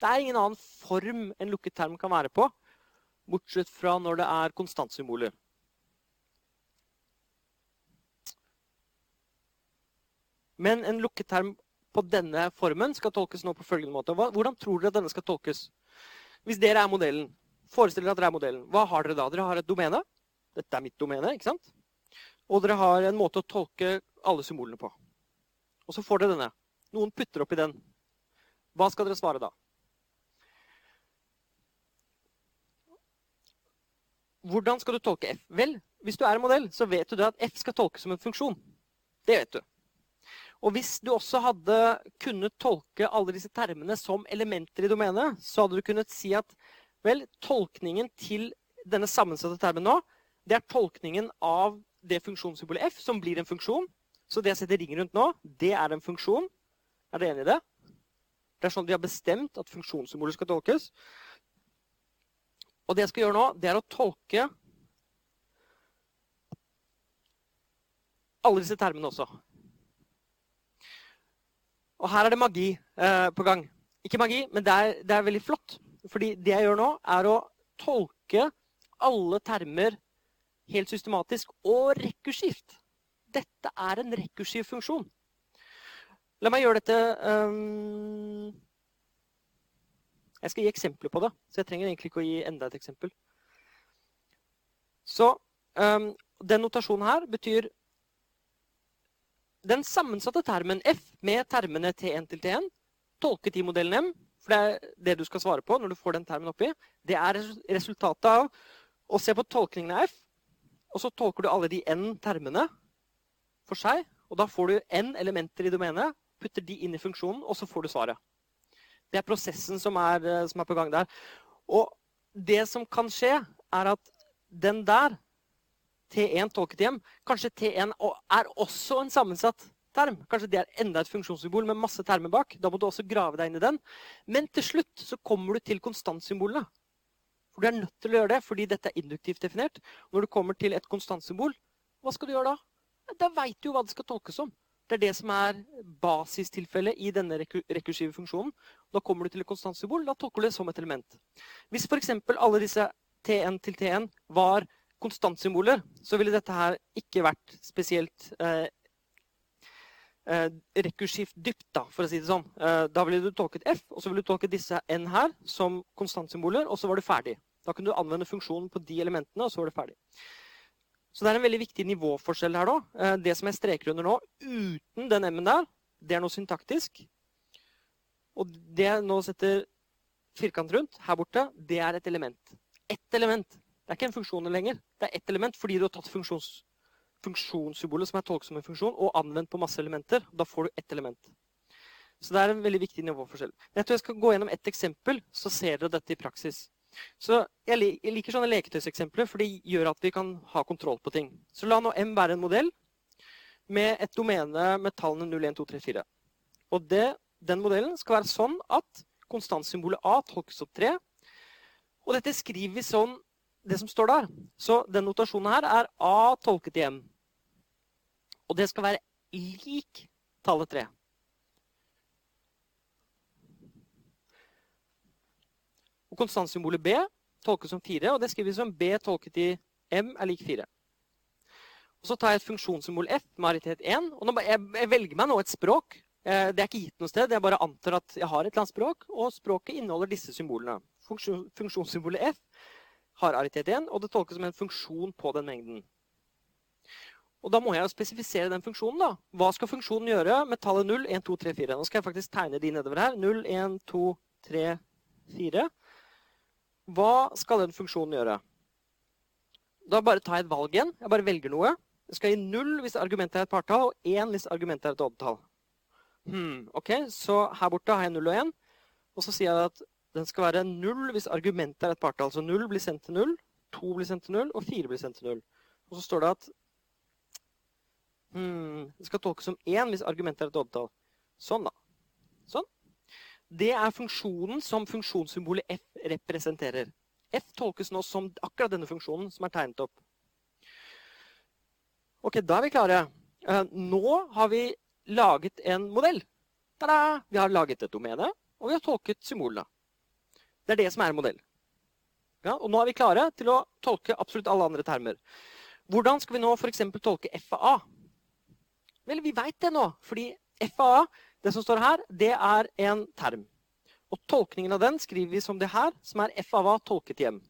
Det er ingen annen form en lukket term kan være på, bortsett fra når det er konstantsymboler. Men en lukket term på denne formen skal tolkes nå på følgende måte. Hvordan tror dere at denne skal tolkes? Hvis dere er modellen, forestill dere at dere er modellen. Hva har dere da? Dere har et domene. Dette er mitt domene. ikke sant? Og dere har en måte å tolke alle symbolene på. Og så får dere denne. Noen putter oppi den. Hva skal dere svare da? Hvordan skal du tolke F? Vel, hvis du er en modell, så vet du at F skal tolkes som en funksjon. Det vet du. Og hvis du også hadde kunnet tolke alle disse termene som elementer i domenet, så hadde du kunnet si at vel, tolkningen til denne sammensatte termen nå, det er tolkningen av det funksjonssymbolet f, som blir en funksjon. Så det jeg setter ring rundt nå, det er en funksjon. Er dere enig i det? Det er sånn vi har bestemt at funksjonssymboler skal tolkes. Og det jeg skal gjøre nå, det er å tolke alle disse termene også. Og her er det magi eh, på gang. Ikke magi, men det er, det er, veldig flott. Fordi det jeg gjør nå, er å tolke alle termer helt systematisk og rekursivt. Dette er en rekursiv funksjon. La meg gjøre dette um... Jeg skal gi eksempler på det, så jeg trenger egentlig ikke å gi enda et eksempel. Så um, den notasjonen her betyr den sammensatte termen f med termene T1 til T1, tolket i modellen M, for det er det du skal svare på når du får den termen oppi, det er resultatet av å se på tolkningen av f, og så tolker du alle de n termene for seg, og da får du n elementer i domenet, putter de inn i funksjonen, og så får du svaret. Det er prosessen som er, eh, som er på gang der. Og det som kan skje, er at den der T1 tolket hjem. Kanskje T1 er også en sammensatt term. Kanskje det er enda et funksjonssymbol med masse termer bak. Da må du også grave deg inn i den. Men til slutt så kommer du til konstantsymbolene. For du er nødt til å gjøre det fordi dette er induktivt definert. Når du kommer til et konstantsymbol, hva skal du gjøre da? Da veit du jo hva det skal tolkes som. Det er det som er basistilfellet i denne rekursive funksjonen. Da kommer du til et konstantsymbol. Da tolker du det som et element. Hvis f.eks. alle disse T1 til T1 var konstantsymboler, så ville dette her ikke vært spesielt eh, eh, rekursivt dypt, da, for å si det sånn. Eh, da ville du tolket F, og så ville du tolket disse N her som konstantsymboler, og så var du ferdig. Da kunne du anvende funksjonen på de elementene, og så var du ferdig. Så det er en veldig viktig nivåforskjell her. da. Eh, det som jeg streker under nå, uten den M-en der, det er noe syntaktisk. Og det jeg nå setter firkant rundt her borte, det er et element. Ett element. Det er ikke en funksjon lenger. Det er ett element fordi du har tatt funksjons, funksjonssymbolet som er tolket som en funksjon, og anvendt på masse elementer. Da får du ett element. Så det er en veldig viktig nivåforskjell. Jeg tror jeg skal gå gjennom ett eksempel, så ser dere dette i praksis. Så Jeg liker sånne leketøyseksempler, for det gjør at vi kan ha kontroll på ting. Så la nå M være en modell med et domene med tallene 0, 1, 2, 3, 4. Og det, den modellen skal være sånn at konstantsymbolet A tolkes opp 3. Og dette skriver vi sånn det som står der. Så den notasjonen her er A tolket i M. Og det skal være lik tallet 3. Og konstantsymbolet B tolkes som 4, og det skrives som B tolket i M er lik 4. Og Så tar jeg et funksjonssymbol F med aritet 1. og jeg, velger meg nå et språk. Eh, det er ikke gitt noe sted. Jeg bare antar at jeg har et eller annet språk, og språket inneholder disse symbolene. Funksjonssymbolet F har aritet 1, og det tolkes som en funksjon på den mengden. Og Da må jeg jo spesifisere den funksjonen. da. Hva skal funksjonen gjøre med tallet 0, 1, 2, 3, 4? Nå skal jeg faktisk tegne de nedover her. 0, 1, 2, 3, 4. Hva skal den funksjonen gjøre? Da bare tar jeg et valg igjen. Jeg bare velger noe. Jeg skal gi 0 hvis argumentet er et partall, og 1 hvis argumentet er et oddetall. Hmm, ok, Så her borte har jeg 0 og 1. Og så sier jeg at den skal være null hvis argumentet er et partall. Så null blir sendt til null, to blir sendt til null, og fire blir sendt til null. Og så står det at hmm, det skal tolkes som én hvis argumentet er et oddetall. Sånn, da. Sånn. Det er funksjonen som funksjonssymbolet f representerer. F tolkes nå som akkurat denne funksjonen som er tegnet opp. Ok, da er vi klare. Uh, nå har vi laget en modell. Tada! Vi har laget et domene, og vi har tolket symbolene. Det er det som er en modell. Ja, og nå er vi klare til å tolke absolutt alle andre termer. Hvordan skal vi nå f.eks. tolke f av a? Vel, vi veit det nå, fordi f av a det som står her, det er en term. Og tolkningen av den skriver vi som det her, som er f av a tolket hjem.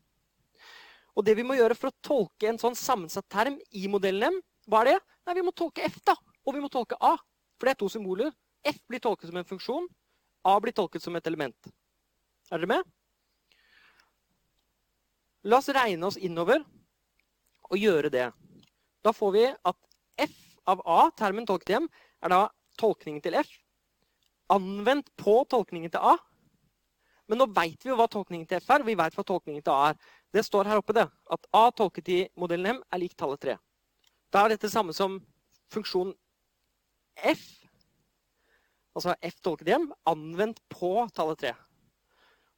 Og det vi må gjøre for å tolke en sånn sammensatt term i modellen hva er det? Nei, vi må tolke f, da. Og vi må tolke a. For det er to symboler. F blir tolket som en funksjon. A blir tolket som et element. Er dere med? La oss regne oss innover og gjøre det. Da får vi at f av a, termen tolket hjem, er da tolkningen til f anvendt på tolkningen til A. Men nå vet vi jo hva tolkningen til F er, og vi vet hva tolkningen til A er. Det står her oppe, det. At A tolket i modellen M er lik tallet 3. Da er dette samme som funksjon F, altså F tolket hjem, anvendt på tallet 3.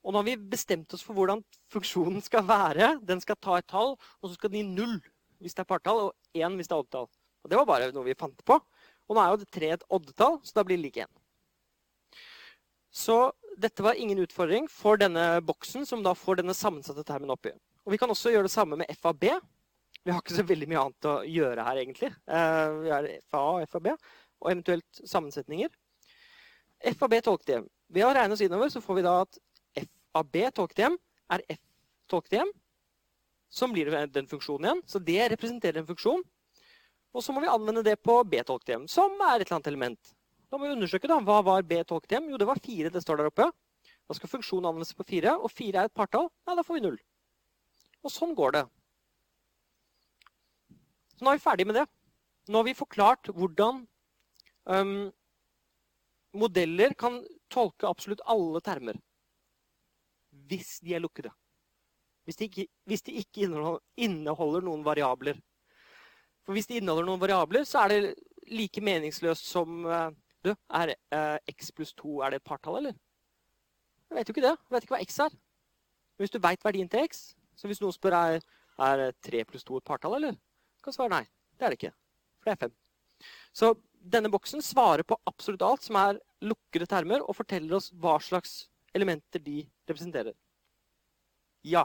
Og nå har vi bestemt oss for hvordan funksjonen skal være. Den skal ta et tall, og så skal den gi null hvis det er partall, og én hvis det er oddetall. Og Det var bare noe vi fant på. Og nå er jo det tre et oddetall, så da blir det lik én. Så dette var ingen utfordring for denne boksen, som da får denne sammensatte termen oppi. Og Vi kan også gjøre det samme med FAB. Vi har ikke så veldig mye annet å gjøre her, egentlig. Eh, vi har FA og FAB, og eventuelt sammensetninger. FAB tolket igjen. Ved å regne oss innover så får vi da at FAB tolket hjem er F tolket. Som blir den funksjonen igjen. Så det representerer en funksjon. Og så må vi anvende det på B tolket som er et eller annet element. Da må vi undersøke da, hva var B tolket. Jo, det var fire. det står der oppe. Da skal funksjonen anvendes på fire, og fire er et partall. Nei, da får vi null. Og sånn går det. Så nå er vi ferdig med det. Nå har vi forklart hvordan um, modeller kan tolke absolutt alle termer. Hvis de er lukkede. Hvis de ikke, hvis de ikke inneholder noen variabler. For hvis de inneholder noen variabler, så er det like meningsløst som uh, du, er eh, x pluss 2 er det et partall, eller? Jeg vet jo ikke det. Jeg vet ikke hva x er. Men hvis du veit verdien til x, så hvis noen spør er, er 3 pluss 2 et partall, eller? Du Kan svare nei. Det er det ikke. For det er 5. Så denne boksen svarer på absolutt alt som er lukkede termer, og forteller oss hva slags elementer de representerer. Ja.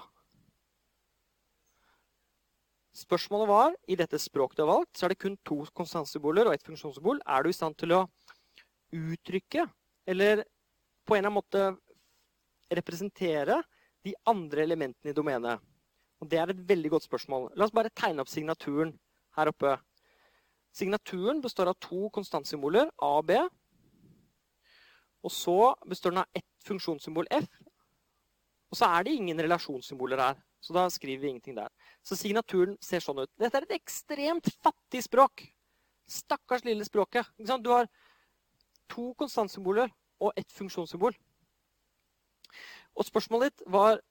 Spørsmålet var i dette språket du har valgt, så er det kun to konstantsymboler og ett funksjonssymbol. Er du i stand til å uttrykke, eller på en eller annen måte representere, de andre elementene i domenet? Og Det er et veldig godt spørsmål. La oss bare tegne opp signaturen her oppe. Signaturen består av to konstantsymboler, A og B. Og så består den av ett funksjonssymbol F. Og så er det ingen relasjonssymboler her. Så da skriver vi ingenting der. Så signaturen ser sånn ut. Dette er et ekstremt fattig språk. Stakkars lille språket. Du har to konstantsymboler og ett funksjonssymbol. Og spørsmålet ditt var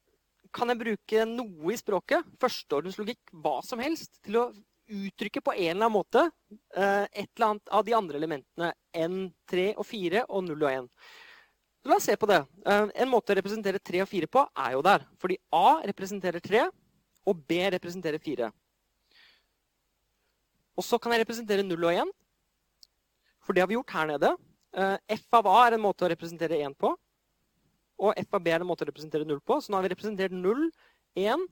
kan jeg bruke noe i språket, førsteordens logikk, hva som helst, til å uttrykke på en eller annen måte eh, et eller annet av de andre elementene enn 3 og 4 og 0 og 1. Så la oss se på det. Eh, en måte å representere 3 og 4 på er jo der. Fordi A representerer 3, og B representerer 4. Og så kan jeg representere 0 og 1. For det har vi gjort her nede. Eh, F av A er en måte å representere 1 på. Og F av B er en måte å representere 0 på. Så nå har vi representert 0, 1,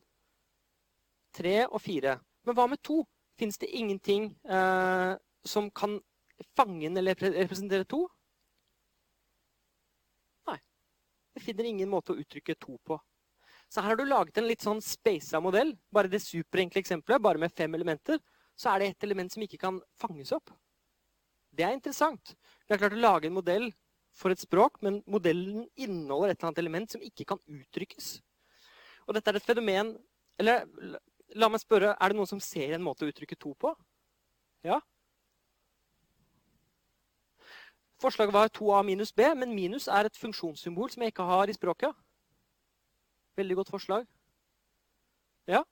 3 og 4. Men hva med 2? Fins det ingenting eh, som kan fange en eller representere to. Nei. Jeg finner ingen måte å uttrykke to på. Så her har du laget en litt sånn spasa modell. Bare det superenkle eksempelet, bare med fem elementer. Så er det et element som ikke kan fanges opp. Det er interessant. Vi har klart å lage en modell for et språk, men modellen inneholder et eller annet element som ikke kan uttrykkes. Og dette er et fenomen Eller la meg spørre, er det noen som ser en måte å uttrykke to på? Ja? Forslaget var 2a minus b, men minus er et funksjonssymbol som jeg ikke har i språket. Veldig godt forslag. Ja?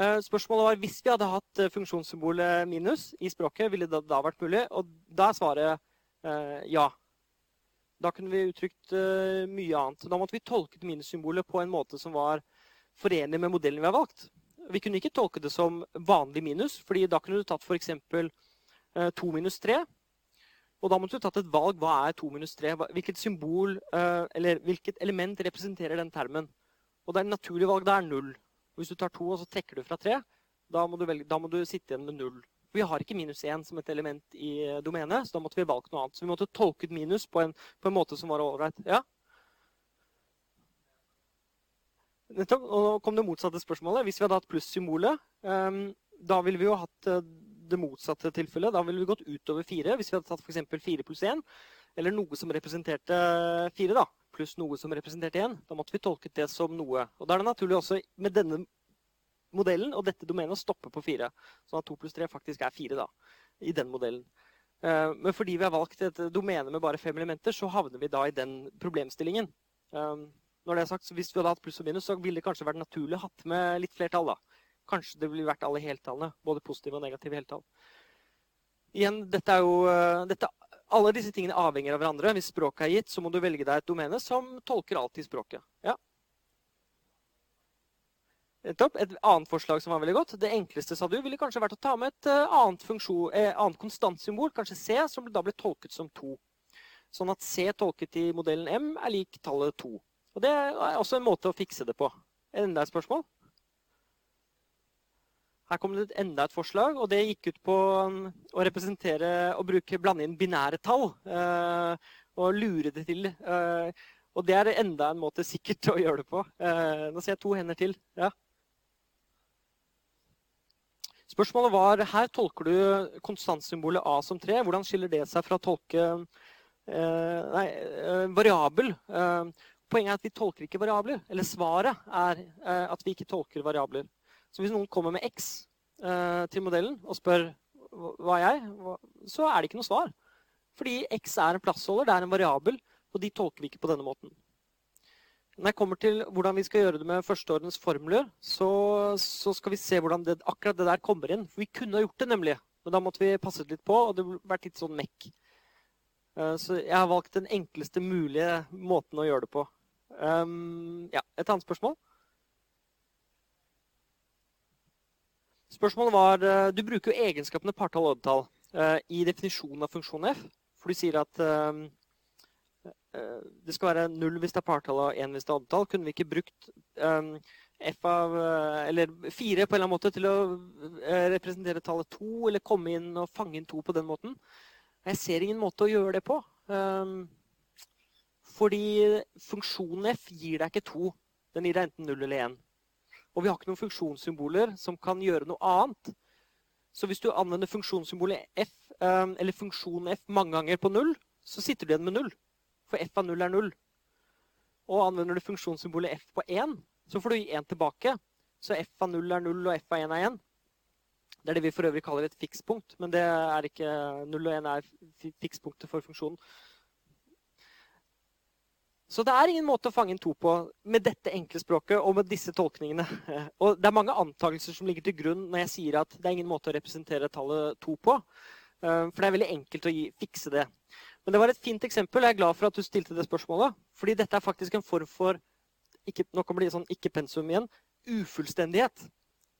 Eh, spørsmålet var hvis vi hadde hatt eh, funksjonssymbolet minus i språket, ville det da vært mulig? Og da er svaret eh, ja. Da kunne vi uttrykt eh, mye annet. Da måtte vi tolket minussymbolet på en måte som var forenlig med modellen vi har valgt. Vi kunne ikke tolke det som vanlig minus, fordi da kunne du tatt f.eks. Uh, 2 minus 3. Og da måtte du tatt et valg. Hva er 2 minus 3? Hvilket symbol, uh, eller hvilket element representerer den termen? Og det er naturlig valg. Det er null. Hvis du tar 2 og så trekker du fra 3, da må du, velge, da må du sitte igjen med null. Vi har ikke minus 1 som et element i eh, domenet, så da måtte vi valgt noe annet. Så vi måtte tolket minus på en, på en måte som var ålreit. Ja? Nettopp. Og nå kom det motsatte spørsmålet. Hvis vi hadde hatt plussymbolet, um, da ville vi jo hatt uh, det motsatte tilfellet. Da ville vi gått utover 4. Hvis vi hadde tatt f.eks. 4 pluss 1, eller noe som representerte 4, da, pluss noe som representerte 1, da måtte vi tolket det som noe. Og da er det naturlig også med denne modellen og dette domenet å stoppe på 4. Sånn at 2 pluss 3 faktisk er 4 da, i den modellen. Eh, men fordi vi har valgt et domene med bare fem elementer, så havner vi da i den problemstillingen. Når det er sagt, så Hvis vi hadde hatt pluss og minus, så ville det kanskje vært naturlig å hatt med litt flertall. da. Kanskje det ville vært alle heltallene, både positive og negative heltall. Igjen, dette er jo, eh, dette, alle disse tingene avhenger av hverandre. Hvis språket er gitt, så må du velge deg et domene som tolker alt i språket. Ja. Et annet forslag som var veldig godt. Det enkleste sa du, ville kanskje vært å ta med et eh, annet, funksjon, eh, annet konstantsymbol, kanskje C, som da ble tolket som 2. Sånn at C tolket i modellen M er lik tallet 2. Og Det er også en måte å fikse det på. Enda et spørsmål? Her kom det enda et forslag, og det gikk ut på um, å representere og bruke, blande inn binære tall. Eh, og lure det til. Eh, og det er enda en måte sikkert å gjøre det på. Eh, nå ser jeg to hender til. Ja. Spørsmålet var her tolker du konstantsymbolet A som 3. Hvordan skiller det seg fra å tolke eh, nei, variabel? Eh, poenget er at vi tolker ikke variabler. Eller svaret er eh, at vi ikke tolker variabler. Så hvis noen kommer med X eh, til modellen og spør hva er jeg, så er det ikke noe svar. Fordi X er en plassholder, det er en variabel, og de tolker vi ikke på denne måten. Når jeg kommer til hvordan vi skal gjøre det med førsteordens formler, så, så, skal vi se hvordan det, akkurat det der kommer inn. For vi kunne ha gjort det, nemlig. Men da måtte vi passet litt på, og det ville vært litt sånn mekk. Eh, så jeg har valgt den enkleste mulige måten å gjøre det på. Um, ja, Et annet spørsmål? Spørsmålet var eh, Du bruker jo egenskapene partall og oddetall uh, i definisjonen av funksjonen f. For du sier at um, uh, det skal være null hvis det er partall og én hvis det er oddetall. Kunne vi ikke brukt um, f av, eh, eller fire på en eller annen måte til å representere tallet to, eller komme inn og fange inn to på den måten? Jeg ser ingen måte å gjøre det på. Um, fordi funksjonen f gir deg ikke to. Den gir deg enten null eller én. Og vi har ikke noen funksjonssymboler som kan gjøre noe annet. Så hvis du anvender funksjonssymbolet f, um, eller funksjonen f mange ganger på null, så sitter du igjen med null. For f av 0 er 0. Og anvender du funksjonssymbolet f på 1, så får du gi 1 tilbake. Så f av 0 er 0, og f av 1 er 1. Det er det vi for øvrig kaller et fikspunkt, men det er ikke 0 og 1 er fikspunktet for funksjonen. Så det er ingen måte å fange inn to på med dette enkle språket og med disse tolkningene. Og det er mange antakelser som ligger til grunn når jeg sier at det er ingen måte å representere tallet to på. Eh, for det er veldig enkelt å gi, fikse det. Men det var et fint eksempel. Jeg er glad for at du stilte det spørsmålet. Fordi dette er faktisk en form for ikke, nå kommer det sånn ikke-pensum igjen ufullstendighet.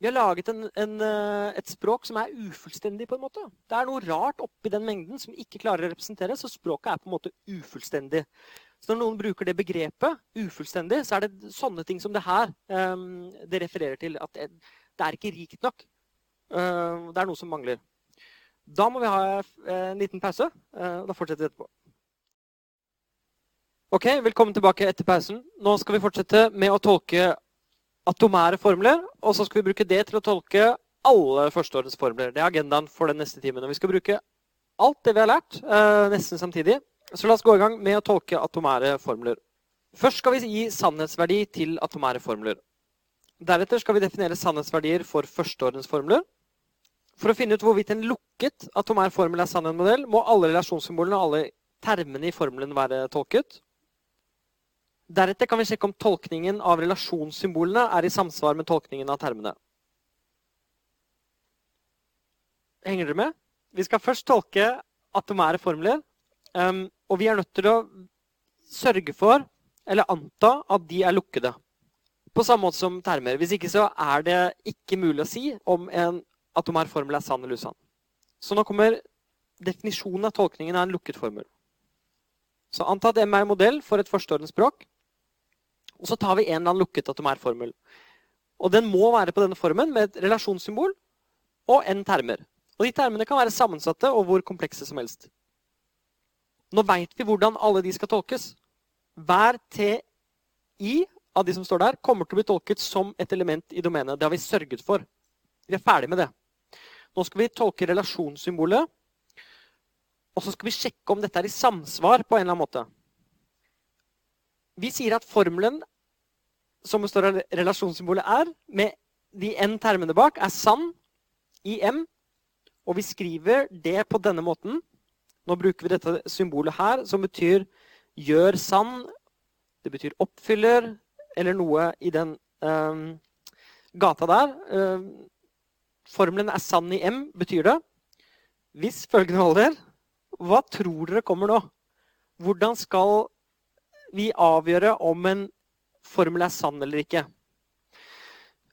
Vi har laget en, en, eh, et språk som er ufullstendig. på en måte. Det er noe rart oppi den mengden som ikke klarer å representere, så språket er på en måte ufullstendig. Så når noen bruker det begrepet, ufullstendig, så er det sånne ting som det her um, det refererer til. At det, det er ikke rikt nok. Uh, det er noe som mangler. Da må vi ha eh, en liten pause. Uh, da fortsetter vi etterpå. Ok, Velkommen tilbake etter pausen. Nå skal vi fortsette med å tolke atomære formler. Og så skal vi bruke det til å tolke alle førsteårets formler. Det er agendaen for den neste timen. Og vi skal bruke alt det vi har lært, uh, nesten samtidig. Så la oss gå i gang med å tolke atomære formler. Først skal vi gi sannhetsverdi til atomære formler. Deretter skal vi definere sannhetsverdier for førsteordens formler. For å finne ut hvorvidt en lukket atomær formel er sann en modell, må alle relasjonssymbolene og alle termene i formelen være tolket. Deretter kan vi sjekke om tolkningen av relasjonssymbolene er i samsvar med tolkningen av termene. Henger dere med? Vi skal først tolke atomære formler. Um, og vi er nødt til å sørge for, eller anta, at de er lukkede. På samme måte som termer. Hvis ikke så er det ikke mulig å si om en atomær formel er sann eller usann. Så nå kommer definisjonen av tolkningen av en lukket formel. Så anta at M er en modell for et førsteordens språk. Og så tar vi en eller annen lukket atomær formel. Og den må være på denne formen med et relasjonssymbol og n termer. Og de termene kan være sammensatte og hvor komplekse som helst. Nå veit vi hvordan alle de skal tolkes. Hver TI av de som står der, kommer til å bli tolket som et element i domenet. Det har vi sørget for. Vi er ferdig med det. Nå skal vi tolke relasjonssymbolet. Og så skal vi sjekke om dette er i samsvar på en eller annen måte. Vi sier at formelen som består av relasjonssymbolet er, med de n-termene bak, er sann i M. Og vi skriver det på denne måten. Nå bruker vi dette symbolet her, som betyr 'gjør sann'. Det betyr 'oppfyller', eller noe i den um, gata der. Um, formelen er sann i M, betyr det. Hvis følgende holder, hva tror dere kommer nå? Hvordan skal vi avgjøre om en formel er sann eller ikke?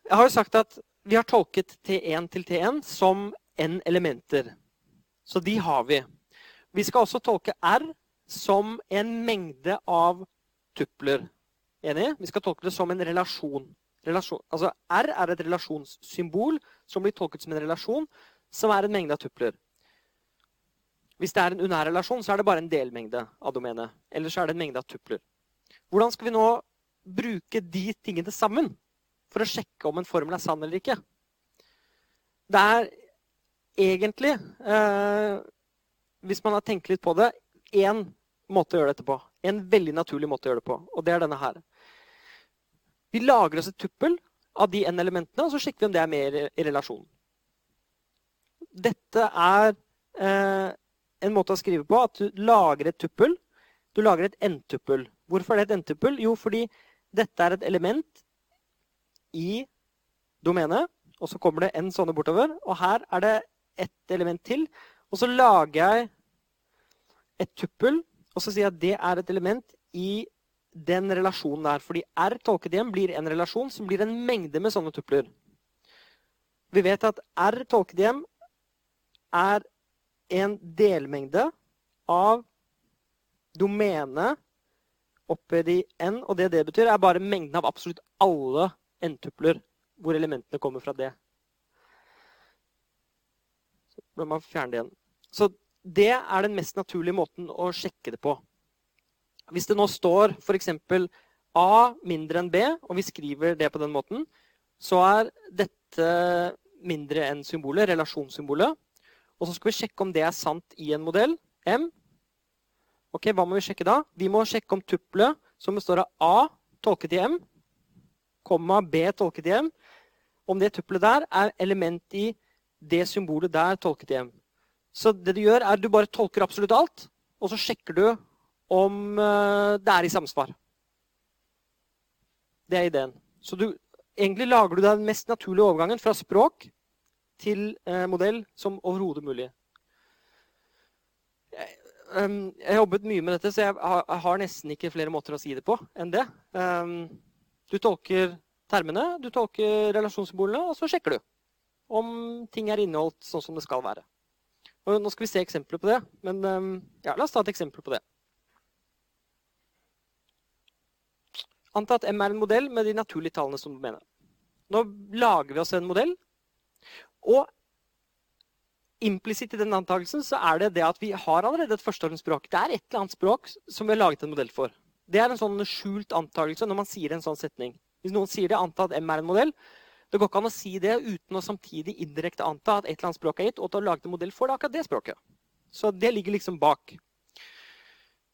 Jeg har jo sagt at vi har tolket T1 til T1 som n elementer. Så de har vi. Vi skal også tolke R som en mengde av tupler. Enig? Vi skal tolke det som en relasjon. relasjon. Altså R er et relasjonssymbol som blir tolket som en relasjon, som er en mengde av tupler. Hvis det er en unær relasjon, så er det bare en delmengde av domenet. Eller så er det en mengde av tupler. Hvordan skal vi nå bruke de tingene sammen for å sjekke om en formel er sann eller ikke? Det er egentlig, eh, hvis man har tenkt litt på det, én måte å gjøre dette på. En veldig naturlig måte å gjøre det på, og det er denne her. Vi lager oss et tuppel av de n-elementene, og så sjekker vi om det er med i relasjon. Dette er eh, en måte å skrive på at du lager et tuppel. Du lager et n-tuppel. Hvorfor er det et n-tuppel? Jo, fordi dette er et element i domenet, og så kommer det n sånne bortover. Og her er det ett element til. Og så lager jeg et tuppel, og så sier jeg at det er et element i den relasjonen der. Fordi R tolket igjen blir en relasjon som blir en mengde med sånne tupler. Vi vet at R tolket igjen er en delmengde av domenet oppøyd i n. Og det det betyr, er bare mengden av absolutt alle n-tupler hvor elementene kommer fra det. Så bør man fjerne det igjen. Så det er den mest naturlige måten å sjekke det på. Hvis det nå står f.eks. A mindre enn B, og vi skriver det på den måten, så er dette mindre enn symbolet, relasjonssymbolet. Og så skal vi sjekke om det er sant i en modell, M. Ok, Hva må vi sjekke da? Vi må sjekke om tuppelet som består av A tolket i M, komma B tolket i M, om det tuppelet der er element i det symbolet der tolket i M. Så det du gjør, er at du bare tolker absolutt alt, og så sjekker du om eh, det er i samsvar. Det er ideen. Så du, egentlig lager du deg den mest naturlige overgangen fra språk til eh, modell som overhodet mulig. Um, jeg har jobbet mye med dette, så jeg har, nesten ikke flere måter å si det på enn det. Um, du tolker termene, du tolker relasjonssymbolene, og så sjekker du om ting er inneholdt sånn som det skal være. Og nå skal vi se eksempler på det, men um, ja, la oss ta et eksempel på det. Anta at M er en modell med de naturlige tallene som domene. Nå lager vi oss en modell og implisitt i den antakelsen så er det det at vi har allerede et førsteordensspråk. Det er et eller annet språk som vi har laget en modell for. Det er en sånn skjult antakelse når man sier en sånn setning. Hvis noen sier det, anta at M er en modell. Det går ikke an å si det uten å samtidig indirekte anta at et eller annet språk er gitt, og til å lage en modell for det akkurat det språket. Så det ligger liksom bak.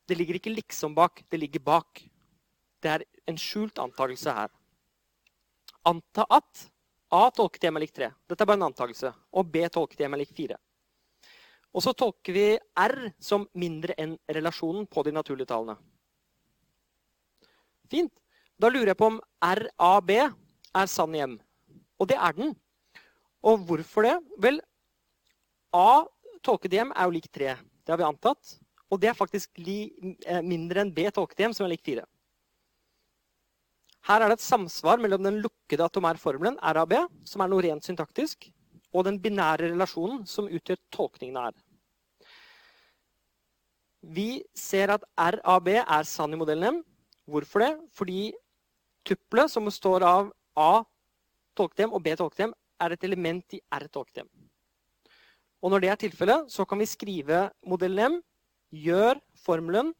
Det ligger ikke liksom bak, det ligger bak. Det er en skjult antakelse her. Anta at A tolket hjemme lik 3. Dette er bare en antakelse. Og B tolket hjemme lik 4. Og så tolker vi R som mindre enn relasjonen på de naturlige tallene. Fint. Da lurer jeg på om RAB er sann i M. Og det er den. Og hvorfor det? Vel, A tolket i M er jo lik 3. Det har vi antatt. Og det er faktisk li, mindre enn B tolket i M, som er lik 4. Her er det et samsvar mellom den lukkede atomære formelen RAB, som er noe rent syntaktisk, og den binære relasjonen som utgjør tolkningen av R. Vi ser at RAB er sann i modellen M. Hvorfor det? Fordi tuppelet, som består av A tolket og B tolket er et element i R tolket Og når det er tilfellet, så kan vi skrive modellen M, gjør formelen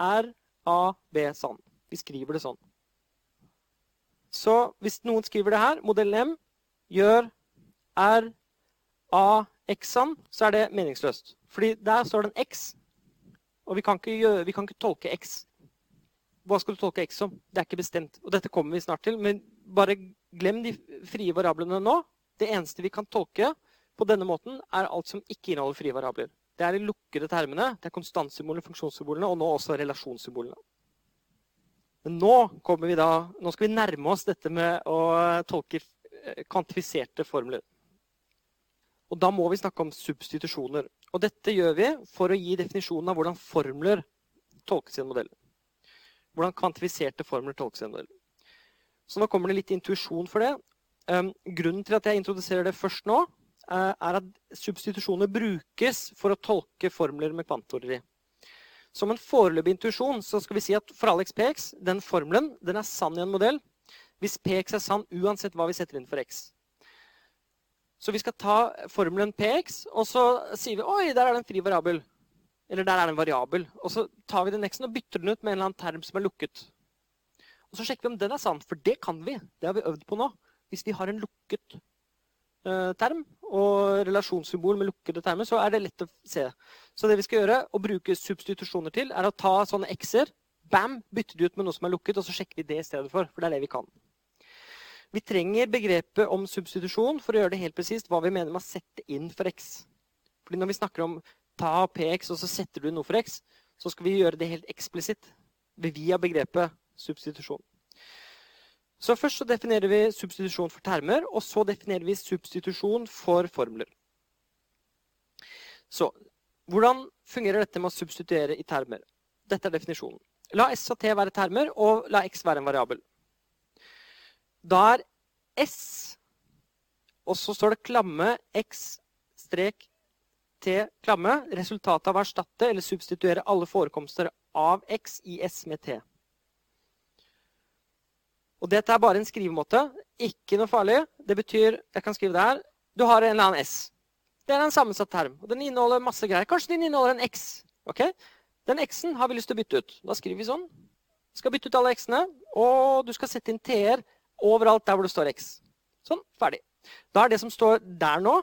R A B sann. Vi skriver det sånn. Så hvis noen skriver det her, modellen M gjør R A X sann, så er det meningsløst. Fordi der står det en X, og vi kan, gjøre, vi kan, ikke tolke X. Hva skal du tolke X som? Det er ikke bestemt. Og dette kommer vi snart til. Men bare glem de frie variablene nå. Det eneste vi kan tolke på denne måten, er alt som ikke inneholder frie variabler. Det er de lukkede termene. Det er konstantsymbolene, funksjonssymbolene og nå også relasjonssymbolene. Men nå, vi da, nå skal vi nærme oss dette med å tolke eh, kvantifiserte formler. Og da må vi snakke om substitusjoner. Og dette gjør vi for å gi definisjonen av hvordan formler tolkes i en modell. Hvordan kvantifiserte formler tolkes i en modell. Så nå kommer det litt intuisjon for det. Um, grunnen til at jeg introduserer det først nå, uh, er at substitusjoner brukes for å tolke formler med kvantteori. Som en foreløpig intuisjon så skal vi si at for all x px, den formelen den er sann i en modell hvis px er sann uansett hva vi setter inn for x. Så vi skal ta formelen px, og så sier vi oi, der er det en fri variabel. Eller der er det en variabel. Og så tar vi den x-en og bytter den ut med en eller annen term som er lukket. Og så sjekker vi om den er sann, for det kan vi. Det har vi øvd på nå. Hvis vi har en lukket eh, term, og relasjonssymbol med lukkede termer, så er det lett å se. Så det vi skal gjøre, og bruke substitusjoner til, er å ta sånne x-er, bam, Bytter de ut med noe som er lukket, og så sjekker vi det i stedet for. For det er det vi kan. Vi trenger begrepet om substitusjon for å gjøre det helt presist hva vi mener med å sette inn for x. Fordi når vi snakker om ta px, og så setter du noe for x, så skal vi gjøre det helt eksplisitt via begrepet substitusjon. Så Først så definerer vi substitusjon for termer, og så definerer vi substitusjon for formler. Så hvordan fungerer dette med å substituere i termer? Dette er definisjonen. La S og T være termer, og la X være en variabel. Da er S, og så står det klamme X strek T klamme, resultatet av å erstatte eller substituere alle forekomster av X i S med T. Og dette er bare en skrivemåte. Ikke noe farlig. Det betyr Jeg kan skrive det her. Du har en eller annen S. Det er en sammensatt term. og Den inneholder masse greier. Kanskje den inneholder en X. ok? Den X-en har vi lyst til å bytte ut. Da skriver vi sånn. Du skal bytte ut alle X-ene, og du skal sette inn T-er overalt der hvor det står X. Sånn. Ferdig. Da er det som står der nå,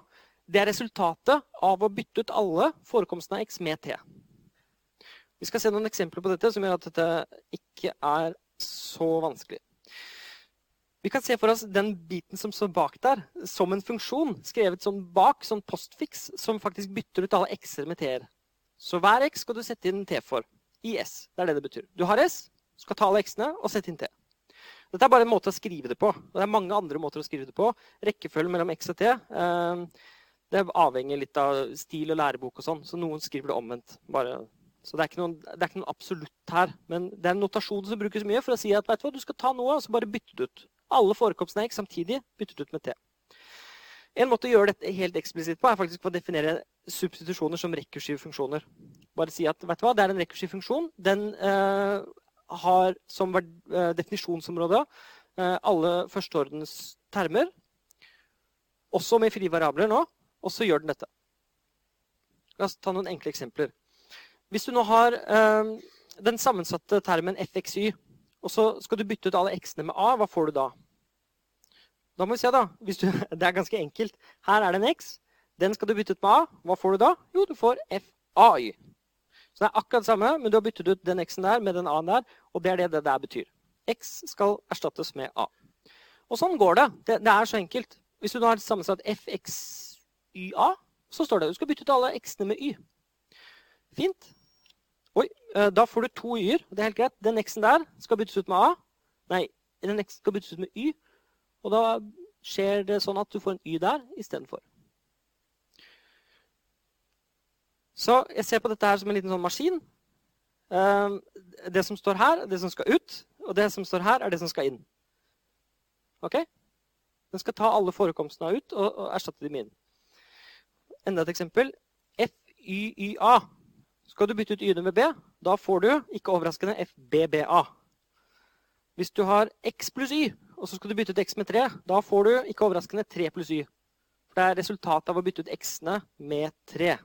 det er resultatet av å bytte ut alle forekomstene av X med T. Vi skal se noen eksempler på dette som gjør at dette ikke er så vanskelig. Vi kan se for oss den biten som står bak der, som en funksjon skrevet sånn bak, sånn postfiks, som faktisk bytter ut alle x-er med t-er. Så hver x skal du sette inn t for i s. Det er det det betyr. Du har s, skal ta alle x-ene og sette inn t. Dette er bare en måte å skrive det på. Og det er mange andre måter å skrive det på. Rekkefølgen mellom x og t eh, det avhenger litt av stil og lærebok og sånn. Så noen skriver det omvendt. Bare så det er, noen, det er, ikke noen, absolutt her. Men det er en notasjon som brukes mye for å si at vet du hva, du skal ta noe og så bare bytte det ut. Alle forekomstene av X samtidig byttet ut med T. En måte å gjøre dette helt eksplisitt på er faktisk å definere substitusjoner som rekursive funksjoner. Bare si at vet du hva, det er en rekursiv funksjon. Den eh, har som eh, definisjonsområde eh, alle førsteordens termer, også med frie variabler nå, og så gjør den dette. La oss ta noen enkle eksempler. Hvis du nå har eh, den sammensatte termen fxy, og så skal du bytte ut alle x-ene med a. Hva får du da? Da må vi se, da. Du, det er ganske enkelt. Her er det en x. Den skal du bytte ut med a. Hva får du da? Jo, du får fay. Så det er akkurat det samme, men du har byttet ut den x-en der med den a-en der. Og det er det det der betyr. X skal erstattes med a. Og sånn går det. Det, det er så enkelt. Hvis du da har sammensatt fxya, så står det at du skal bytte ut alle x-ene med y. Fint. Eh, da får du to y-er. Det er helt greit. Den x-en der skal byttes ut med a. Nei, den x skal byttes ut med y. Og da skjer det sånn at du får en y der istedenfor. Så jeg ser på dette her som en liten sånn maskin. Eh, det som står her, er det som skal ut. Og det som står her, er det som skal inn. Ok? Den skal ta alle forekomstene ut og, og erstatte dem med inn. Enda et eksempel. FYYA. Skal du bytte ut y-ene med b, da får du, ikke overraskende, FBBA. Hvis du har x pluss y, og så skal du bytte ut x med 3, da får du, ikke overraskende, 3 pluss y. For det er resultatet av å bytte ut x-ene med 3.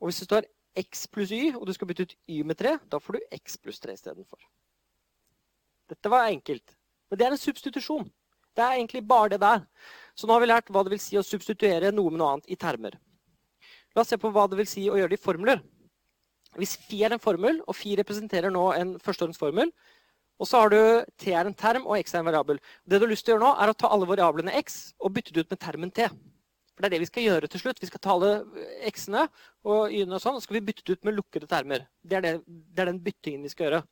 Og hvis det står x pluss y, og du skal bytte ut y med 3, da får du x pluss 3 istedenfor. Dette var enkelt. Men det er en substitusjon. Det er egentlig bare det der. Så nå har vi lært hva det vil si å substituere noe med noe annet i termer. La oss se på hva det vil si å gjøre det i formler. Hvis Fi er en formel, og Fi representerer nå en førsteordensformel, og så har du T er en term og X er en variabel. Det du har lyst til å gjøre nå, er å ta alle variablene X og bytte det ut med termen T. For det er det vi skal gjøre til slutt. Vi skal ta alle X-ene og Y-ene og sånn, og så skal vi bytte det ut med lukkede termer. Det er, det, det er den byttingen vi skal gjøre.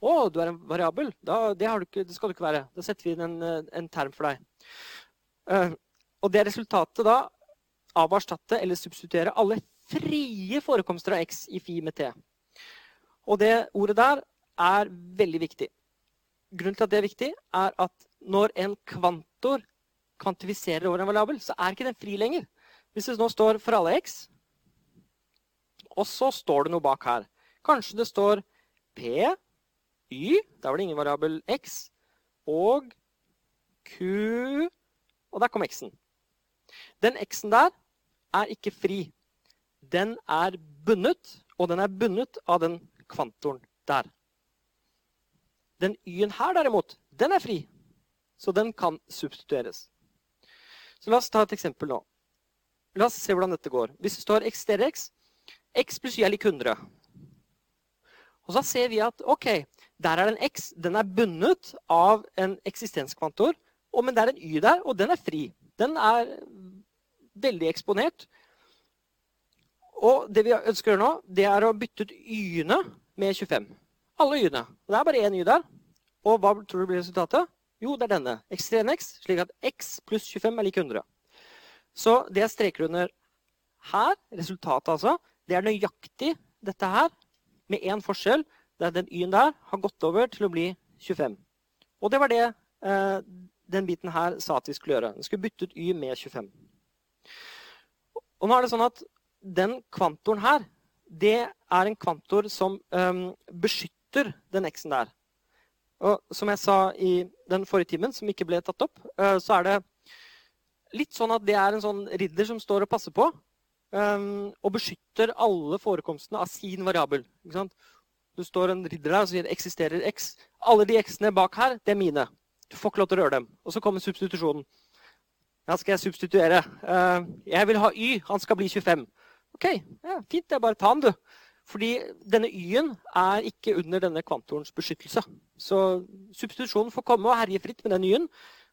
Å, du er en variabel. Da, det, ikke, det, skal du ikke være. Da setter vi inn en, en term for deg. Uh, og det resultatet da av å erstatte eller substituere alle frie forekomster av x i fi med t. Og det ordet der er veldig viktig. Grunnen til at det er viktig, er at når en kvantor kvantifiserer over en variabel, så er ikke den fri lenger. Hvis det nå står for alle x, og så står det noe bak her. Kanskje det står p, y, der var det ingen variabel x, og q, og der kom x-en. Den x-en der er ikke fri. Den er bundet, og den er bundet av den kvantoren der. Den y-en her derimot, den er fri. Så den kan substitueres. Så la oss ta et eksempel nå. La oss se hvordan dette går. Hvis det står x dere x, x pluss y er lik 100. Og så ser vi at ok, der er det en x. Den er bundet av en eksistenskvantor. Men det er en y der, og den er fri. Den er veldig eksponert. Og det vi ønsker å gjøre nå, det er å bytte ut y-ene med 25. Alle y-ene. Det er bare én y der. Og hva tror du blir resultatet? Jo, det er denne. x 3 x, slik at x pluss 25 er lik 100. Så det jeg streker under her, resultatet altså, det er nøyaktig dette her, med én forskjell. Det er den y-en der har gått over til å bli 25. Og det var det eh, den biten her sa at vi skulle gjøre. Vi skulle bytte ut y med 25. Og nå er det sånn at den kvantoren her, det er en kvantor som um, beskytter den x-en der. Og som jeg sa i den forrige timen, som ikke ble tatt opp, uh, så er det litt sånn at det er en sånn ridder som står og passer på. Um, og beskytter alle forekomstene av sin variabel. Du står en ridder der og sier 'eksisterer x'. Alle de x-ene bak her, det er mine. Du får ikke lov til å røre dem. Og så kommer substitusjonen. Ja, skal jeg substituere? Uh, jeg vil ha Y. Han skal bli 25. OK, ja, fint. Det er bare å ta den, du. Fordi denne Y-en er ikke under denne kvantorens beskyttelse. Så substitusjonen får komme og herje fritt med den Y-en.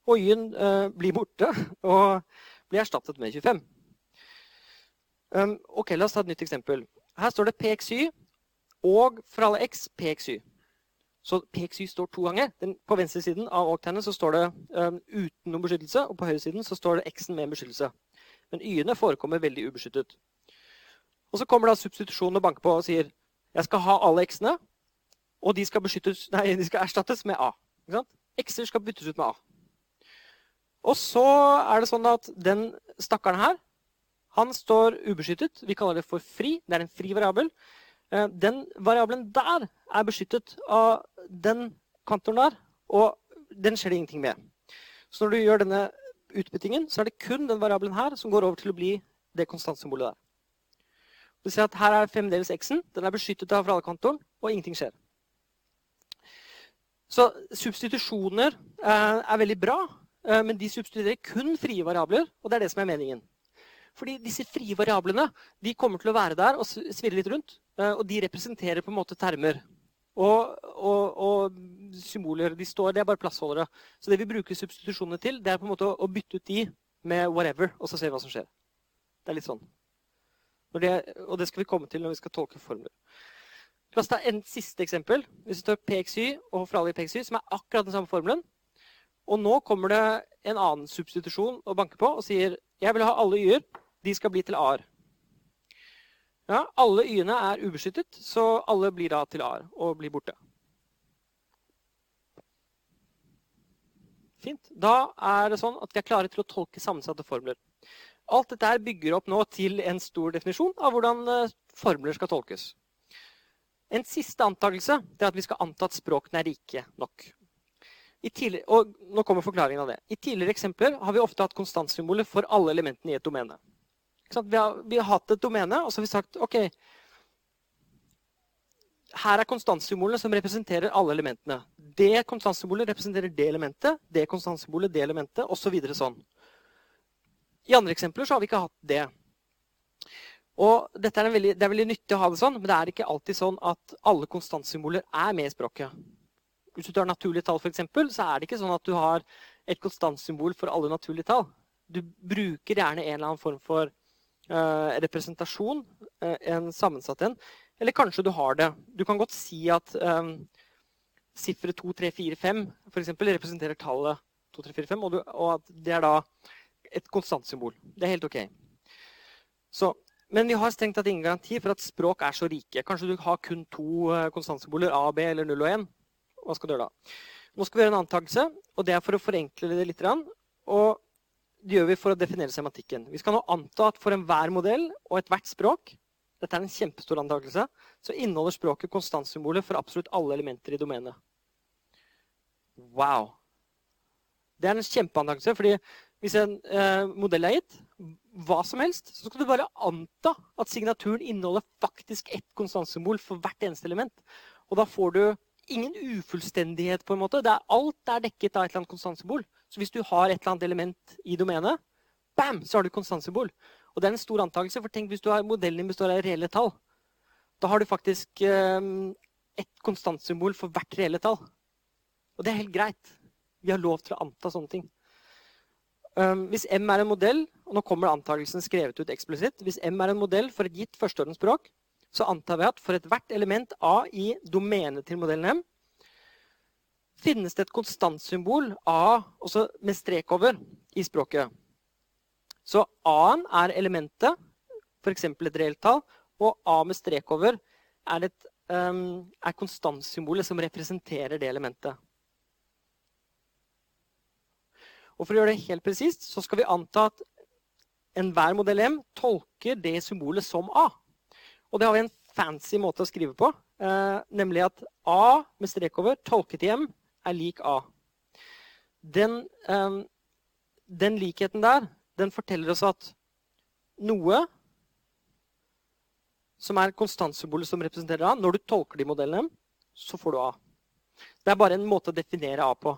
Og Y-en uh, blir borte og blir erstattet med 25. Um, ok, La oss ta et nytt eksempel. Her står det PXY og for alle X PXY. Så PXY står to ganger. Den, på venstresiden av åktegnet så står det um, uten noen beskyttelse, og på høyresiden så står det X-en med beskyttelse. Men Y-ene forekommer veldig ubeskyttet. Og så kommer da substitusjonen og banker på og sier jeg skal ha alle X-ene, og de skal, nei, de skal, erstattes med A. X-er skal byttes ut med A. Og så er det sånn at den stakkaren her, han står ubeskyttet. Vi kaller det for fri. Det er en fri variabel. Eh, den variabelen der er beskyttet av den kantoren der, og den skjer det ingenting med. Så når du gjør denne utbyttingen, så er det kun den variabelen her som går over til å bli det konstantsymbolet der. Du ser at Her er fremdeles x-en. Den er beskyttet av fradragskantoren, og ingenting skjer. Så substitusjoner eh, er veldig bra, eh, men de substituerer kun frie variabler, og det er det som er meningen. Fordi disse frie variablene de kommer til å være der og svirre litt rundt. Og de representerer på en måte termer. Og, og, og symboler. De står, Det er bare plassholdere. Så det vi bruker substitusjonene til, det er på en måte å, å bytte ut de med whatever, og så ser vi hva som skjer. Det er litt sånn. Det, og det skal vi komme til når vi skal tolke formler. La oss ta en siste eksempel. Hvis vi tar PXY og i PXY, som er akkurat den samme formelen. Og nå kommer det en annen substitusjon og banker på og sier jeg vil ha alle y-er. De skal bli til a-er. Ja, alle y-ene er ubeskyttet, så alle blir da til a-er og blir borte. Fint. Da er det sånn at vi er klare til å tolke sammensatte formler. Alt dette bygger opp nå til en stor definisjon av hvordan eh, formler skal tolkes. En siste antakelse er at vi skal anta at språkene er rike nok. og nå kommer forklaringen av det. I tidligere eksempler har vi ofte hatt konstantsymboler for alle elementene i et domene. Vi har, vi har, hatt et domene, og så har vi sagt ok, her er konstantsymbolene som representerer alle elementene. Det konstantsymbolet representerer det elementet, det konstantsymbolet det elementet, osv. Så sånn. I andre eksempler så har vi ikke hatt det. Og er veldig, Det er veldig nyttig å ha det sånn, men det er ikke alltid sånn at alle konstantsymboler er med i språket. Hvis du tar naturlige tall, eksempel, så er det ikke sånn at du har et konstantsymbol for alle naturlige tall. Du bruker gjerne en eller annen form for representasjon, uh, en sammensatt en. Eller kanskje du har det. Du kan godt si at um, sifferet 2, 3, 4, 5 for eksempel, representerer tallet 2, 3, 4, 5, og, du, og at det er da et konstantsymbol. Det er helt OK. Så, men vi har strengt tatt ingen garanti for at språk er så rike. Kanskje du har kun to eh, konstantsymboler, A, B eller 0 og 1. Hva skal du gjøre da? Nå skal vi gjøre en antakelse, og det er for å forenkle det litt. Og det gjør vi for å definere semantikken. Vi skal nå anta at for enhver modell og ethvert språk dette er en kjempestor antakelse, så inneholder språket konstantsymboler for absolutt alle elementer i domenet. Wow! Det er en kjempeantakelse, fordi hvis en eh, modell er gitt, hva som helst, så skal du bare anta at signaturen inneholder faktisk ett konstantsymbol for hvert eneste element. Og da får du ingen ufullstendighet, på en måte. Er, alt er dekket av et eller annet konstantsymbol. Så hvis du har et eller annet element i domenet, bam, så har du et konstantsymbol. Og det er en stor antakelse, for tenk hvis har modellen din består av reelle tall. Da har du faktisk eh, et konstantsymbol for hvert reelle tall. Og det er helt greit. Vi har lov til å anta sånne ting. Um, hvis M er en modell, og nå kommer antakelsen skrevet ut eksplisitt Hvis M er en modell for et gitt førsteordensspråk, så antar vi at for ethvert element A i domenet til modellen M finnes det et konstantsymbol A også med strek over i språket. Så A-en er elementet, f.eks. et reelt tall, og A med strek over er, et, um, er konstantsymbolet som representerer det elementet. Og For å gjøre det helt presist så skal vi anta at enhver modell M tolker det symbolet som A. Og det har vi en fancy måte å skrive på, eh, nemlig at A med strek over tolket i M er lik A. Den, eh, den likheten der den forteller oss at noe som er konstantsymbolet som representerer A, når du tolker de modellene, så får du A. Det er bare en måte å definere A på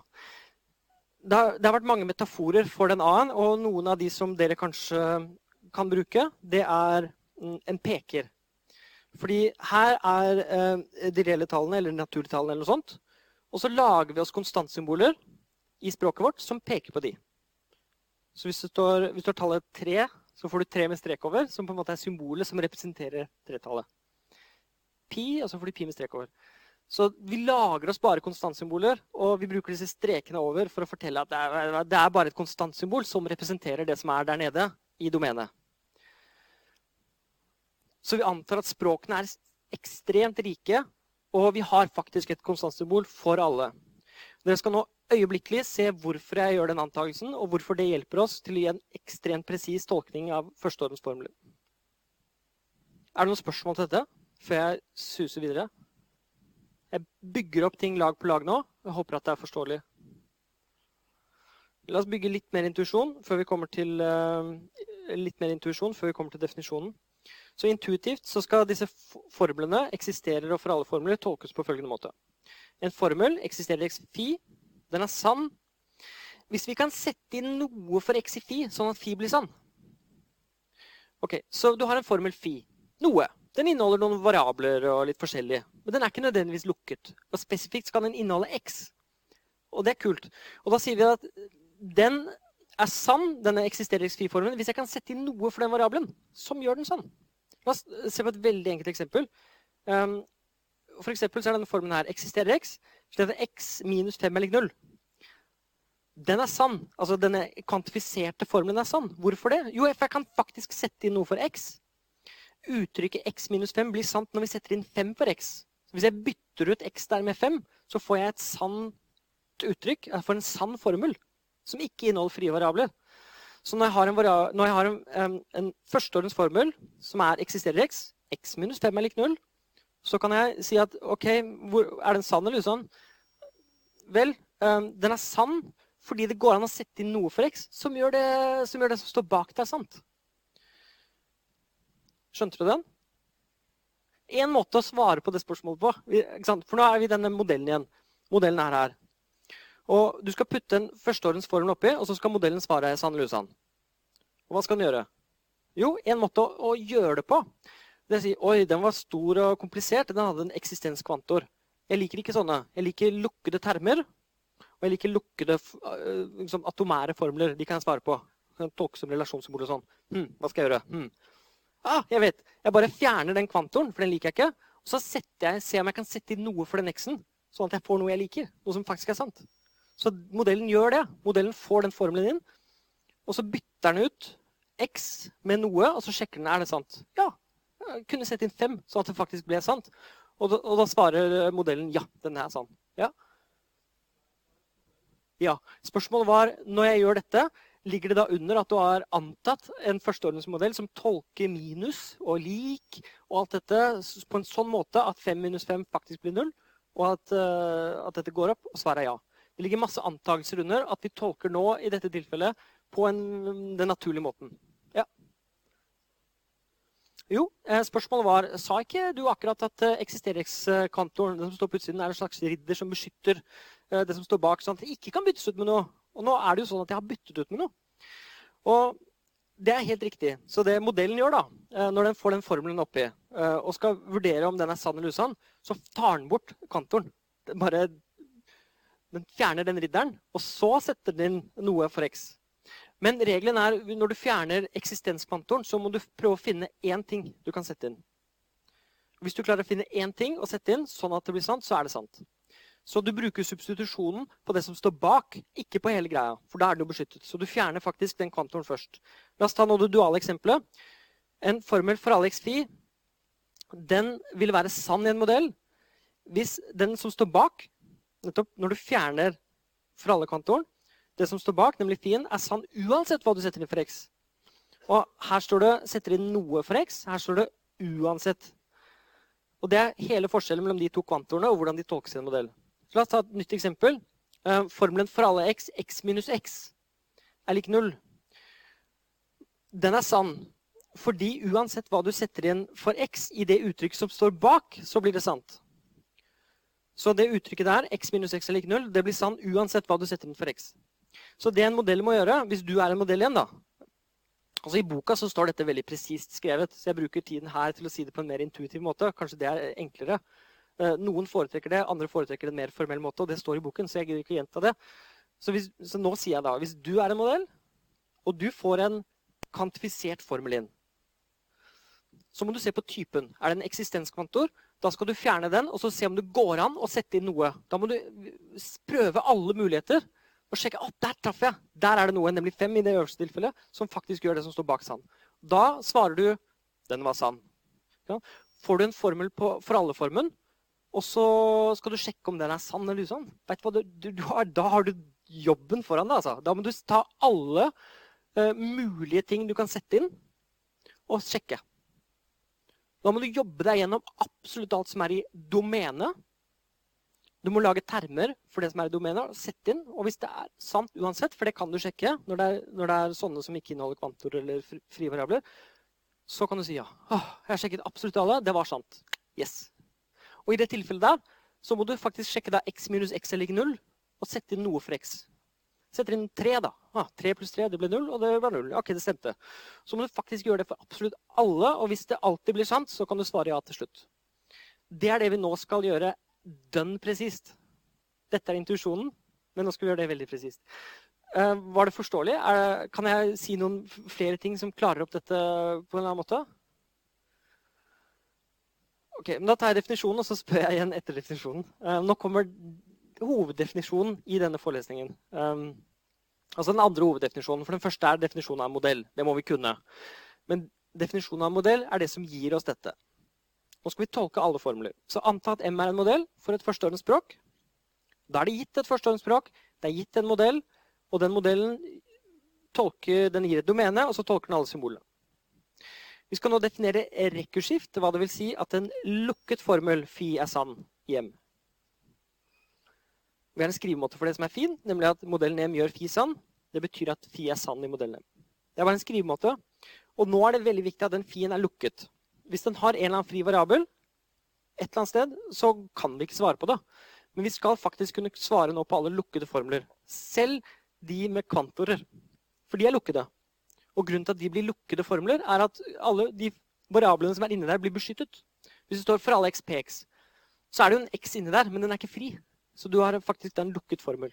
det har, det har, vært mange metaforer for den A-en, og noen av de som dere kanskje kan bruke, det er mm, en peker. Fordi her er eh, de reelle tallene, eller naturtallene, eller noe sånt. Og så lager vi oss konstantsymboler i språket vårt som peker på de. Så hvis du, står, hvis du står tallet 3, så får du 3 med strek over, som på en måte er symbolet som representerer tretallet. Pi, og så får du pi med strek over. Så vi lager oss bare konstantsymboler, og vi bruker disse strekene over for å fortelle at det er, det er bare et konstantsymbol som representerer det som er der nede i domenet. Så vi antar at språkene er ekstremt rike, og vi har faktisk et konstantsymbol for alle. Dere skal nå øyeblikkelig se hvorfor jeg gjør den antakelsen, og hvorfor det hjelper oss til å gi en ekstremt presis tolkning av førsteordensformler. Er det noen spørsmål til dette før jeg suser videre? Jeg bygger opp ting lag på lag nå. Jeg håper at det er forståelig. La oss bygge litt mer intuisjon før vi kommer til, uh, litt mer intuisjon før vi kommer til definisjonen. Så intuitivt så skal disse formlene eksisterer og for alle formler tolkes på følgende måte. En formel eksisterer i xfi. Den er sann. Hvis vi kan sette inn noe for x i fi, sånn at fi blir sann Ok, Så du har en formel fi. Noe. Den inneholder noen variabler og litt forskjellig. men den er ikke nødvendigvis lukket. Og spesifikt skal den inneholde x. Og det er kult. Og da sier vi at den er sann, denne eksisterer x4-formelen, hvis jeg kan sette inn noe for den variabelen som gjør den sann. La oss se på et veldig enkelt eksempel. Um, for eksempel så er denne formen her eksisterer x, slik at x minus 5 er lik 0. Den er sann. Altså denne kvantifiserte formelen er sann. Hvorfor det? Jo, for jeg kan faktisk sette inn noe for x. Uttrykket x minus 5 blir sant når vi setter inn 5 for x. Så hvis jeg bytter ut x der med 5, så får jeg et sant uttrykk. Jeg får en sann formel som ikke inneholder frie variabler. Så når jeg har en, når jeg har en, um, en førsteordens formel som er eksisterer x, x minus 5 er lik 0, så kan jeg si at OK, hvor, er den sann eller usann? Vel, um, den er sann fordi det går an å sette inn noe for x som gjør det som, gjør det som står bak der, sant. Skjønte du den? En måte å svare på det spørsmålet på. For nå er vi i denne modellen igjen. Modellen er her. Og Du skal putte en førsteårens formel oppi, og så skal modellen svare sann eller usann. Og hva skal den gjøre? Jo, en måte å, å gjøre det på det sier oi, den var stor og komplisert. Den hadde en eksistenskvantor. Jeg liker ikke sånne. Jeg liker lukkede termer. Og jeg liker lukkede liksom, atomære formler. De kan jeg svare på. Kan tolke som relasjonssymbol og sånn. Hm, hva skal jeg gjøre? Hm. Ah, jeg vet. Jeg bare fjerner den kvantoren, for den liker jeg ikke. Og så jeg, ser om jeg kan sette inn noe for den x-en, sånn at jeg får noe jeg liker. Noe som faktisk er sant. Så modellen gjør det. Modellen får den formelen inn, og så bytter den ut x med noe, og så sjekker den er det sant. Ja, Jeg kunne sette inn fem, sånn at det faktisk ble sant. Og da, og da svarer modellen ja, den er sann. Ja. ja. Spørsmålet var når jeg gjør dette, ligger det da under at du har antatt en førsteordensmodell som tolker minus og lik og alt dette på en sånn måte at 5 minus 5 faktisk blir null, og at, uh, at dette går opp? Og svaret er ja. Det ligger masse antakelser under at vi tolker nå i dette tilfellet på en, den naturlige måten. Jo, eh, spørsmålet var Sa ikke du akkurat at eksisteringskantoren eksistereringskantoren den som står på utsiden, er en slags ridder som beskytter eh, det som står bak, sånn at det ikke kan byttes ut med noe? Og nå er det jo sånn at jeg har byttet ut med noe. Og det er helt riktig. Så det modellen gjør, da, når den får den formelen oppi og skal vurdere om den er sann eller usann, så tar den bort kantoren. Bare den fjerner den ridderen, og så setter den inn noe for x. Men regelen er når du fjerner eksistenskvantoren, så må du prøve å finne én ting du kan sette inn. Hvis du klarer å finne én ting å sette inn, sånn at det blir sant, så er det sant. Så du bruker substitusjonen på det som står bak, ikke på hele greia. For da er den jo beskyttet. Så du fjerner faktisk den kvantoren først. La oss ta nå det duale eksempelet. En formel for alle x-fi den vil være sann i en modell hvis den som står bak, når du fjerner for alle kvantoren, det som står bak, nemlig fien, er sann uansett hva du setter inn for x. Og her står det 'setter inn noe for x'. Her står det 'uansett'. Og Det er hele forskjellen mellom de to kvantorene og hvordan de tolkes i en modell. Så La oss ta et nytt eksempel. Eh, formelen for alle x, x minus x, er lik null. Den er sann fordi uansett hva du setter inn for x i det uttrykk som står bak, så blir det sant. Så det uttrykket der, x minus x er lik null, det blir sann uansett hva du setter inn for x. Så det en modell må gjøre, hvis du er en modell igjen da, altså I boka så står dette veldig presist skrevet, så jeg bruker tiden her til å si det på en mer intuitiv måte. Kanskje det er enklere. Eh, noen foretrekker det, andre foretrekker det en mer formell måte, og det står i boken. Så jeg gidder ikke å gjenta det. Så, hvis, så, nå sier jeg da hvis du er en modell, og du får en kvantifisert formel inn, så må du se på typen. Er det en eksistenskvantor? Da skal du fjerne den og så se om det går an å sette inn noe. Da må du prøve alle muligheter og sjekke at der traff jeg. Der er det noe, nemlig fem i det øverste tilfellet, som faktisk gjør det som står bak sann. Da svarer du den var sann. Får du en formel på, for alle-formen, og så skal du sjekke om den er sann eller usann. Du, du, du har, da har du jobben foran deg. Altså. Da må du ta alle uh, mulige ting du kan sette inn, og sjekke. Da må du jobbe deg gjennom absolutt alt som er i domenet du må lage termer for det som er i domenet, sette inn. Og hvis det er sant uansett, for det kan du sjekke når det er, når det er sånne som ikke inneholder kvantor eller frie variabler, så kan du si ja. Åh, jeg har sjekket absolutt alle. Det var sant. Yes. Og i det tilfellet der så må du faktisk sjekke da x minus x er lik null, og sette inn noe for x. Setter inn tre, da. Ah, tre pluss tre, det ble null, og det var null. Ok, det stemte. Så må du faktisk gjøre det for absolutt alle, og hvis det alltid blir sant, så kan du svare ja til slutt. Det er det vi nå skal gjøre dønn presist. Dette er intuisjonen, men nå skal vi gjøre det veldig presist. Uh, var det forståelig? Kan jeg si noen flere ting som klarer opp dette på en eller annen måte? Ok, men Da tar jeg definisjonen, og så spør jeg igjen etter definisjonen. Uh, nå kommer hoveddefinisjonen i denne forelesningen. Um, altså den andre hoveddefinisjonen. For den første er definisjonen av en modell. Det må vi kunne. Men definisjonen av en modell er det som gir oss dette. Nå skal vi tolke alle formler. Så anta at M er en modell for et førsteordnet språk. Da er det gitt et førsteordnet språk. Det er gitt en modell. Og den modellen tolker, den gir et domene, og så tolker den alle symbolene. Vi skal nå definere rekursivt, hva det vil si at en lukket formel fi er sann i M. Vi har en skrivemåte for det som er fin, nemlig at modellen M gjør fi sann. Det betyr at fi er sann i modellen M. Det var en skrivemåte. Og nå er det veldig viktig at den fien er lukket. Hvis den har en eller annen fri variabel, et eller annet sted, så kan vi ikke svare på det. Men vi skal faktisk kunne svare nå på alle lukkede formler. Selv de med kvantorer. For de er lukkede. Og grunnen til at de blir lukkede formler, er at alle de variablene som er inni der, blir beskyttet. Hvis det står for alle x px, så er det jo en x inni der, men den er ikke fri. Så du har faktisk en lukket formel.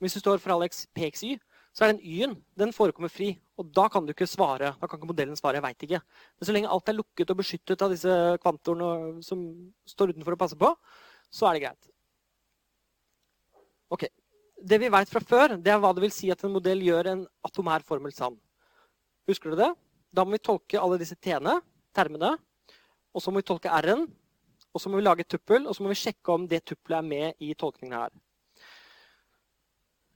Hvis du står for Alex pxy, så er den y-en den forekommer fri. Og da kan du ikke svare. Da kan ikke modellen svare 'jeg veit ikke'. Men så lenge alt er lukket og beskyttet av disse kvantorene som står utenfor å passe på, så er det greit. Ok, det vi vet fra før, det er hva det vil si at en modell gjør en atomær formel sann. Husker du det? Da må vi tolke alle disse t-ene, termene. Og så må vi tolke r-en. Og så må vi lage et tuppel, og så må vi sjekke om det tuppelet er med i tolkningen her.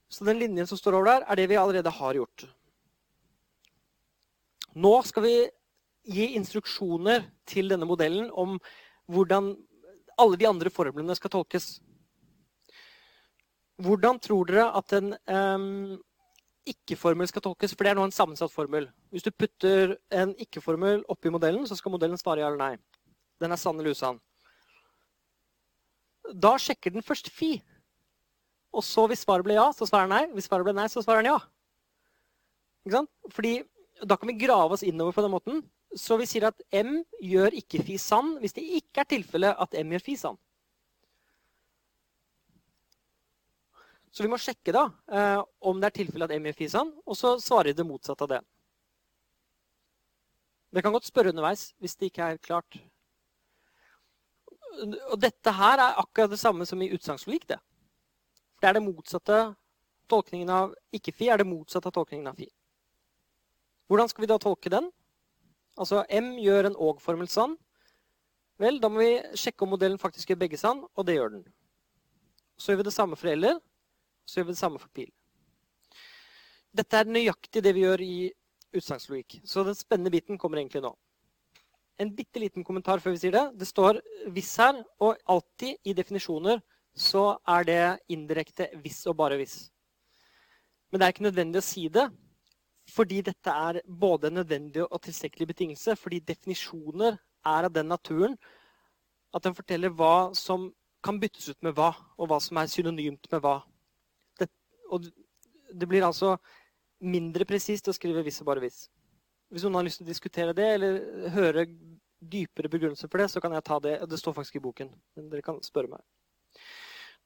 Så den linjen som står over der, er det vi allerede har gjort. Nå skal vi gi instruksjoner til denne modellen om hvordan alle de andre formlene skal tolkes. Hvordan tror dere at en um, ikke-formel skal tolkes? For det er nå en sammensatt formel. Hvis du putter en ikke-formel oppi modellen, så skal modellen svare ja eller nei. Den er sann eller usann. Da sjekker den først fi. Og så hvis svaret ble ja, så svarer den nei. Hvis svaret ble nei, så svarer den ja. Ikke sant? Fordi da kan vi grave oss innover på den måten. Så vi sier at M gjør ikke fi sann hvis det ikke er tilfellet at M gjør fi sann. Så vi må sjekke da, eh, om det er tilfelle at M gjør fi sann, og så svarer de det motsatte av det. Dere kan godt spørre underveis hvis det ikke er klart. Og dette her er akkurat det samme som i utsagnslogikk. Det. det er det motsatte tolkningen av ikke-fi er det motsatte av tolkningen av fi. Hvordan skal vi da tolke den? Altså M gjør en og-formel sann. Vel, da må vi sjekke om modellen faktisk gjør begge sann, og det gjør den. Så gjør vi det samme for eller. Så gjør vi det samme for pil. Dette er nøyaktig det vi gjør i utsagnslogikk. Så den spennende biten kommer egentlig nå. En bitte liten kommentar før vi sier det. Det står 'hvis' her, og alltid i definisjoner så er det indirekte 'hvis' og bare 'hvis'. Men det er ikke nødvendig å si det, fordi dette er både en nødvendig og tilstrekkelig betingelse. Fordi definisjoner er av den naturen at den forteller hva som kan byttes ut med hva, og hva som er synonymt med hva. Og det blir altså mindre presist å skrive 'hvis' og bare 'hvis'. Hvis noen har lyst til å diskutere det, eller høre dypere begrunnelser for det, så kan jeg ta det. Det står faktisk i boken. Men dere kan spørre meg.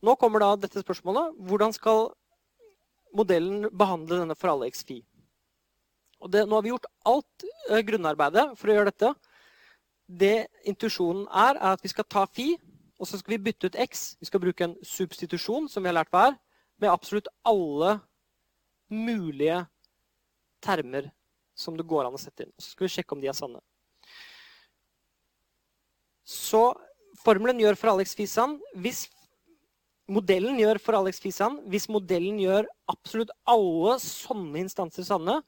Nå kommer da dette spørsmålet. Hvordan skal modellen behandle denne for alle x phi? Og det, nå har vi gjort alt uh, grunnarbeidet for å gjøre dette. Det intuisjonen er, er at vi skal ta fi, og så skal vi bytte ut x. Vi skal bruke en substitusjon, som vi har lært hva er med absolutt alle mulige termer som det går an å sette inn. Så skal vi sjekke om de er sanne. Så formelen gjør for Alex Fisan hvis modellen gjør for Alex Fisan hvis modellen gjør absolutt alle sånne instanser sanne,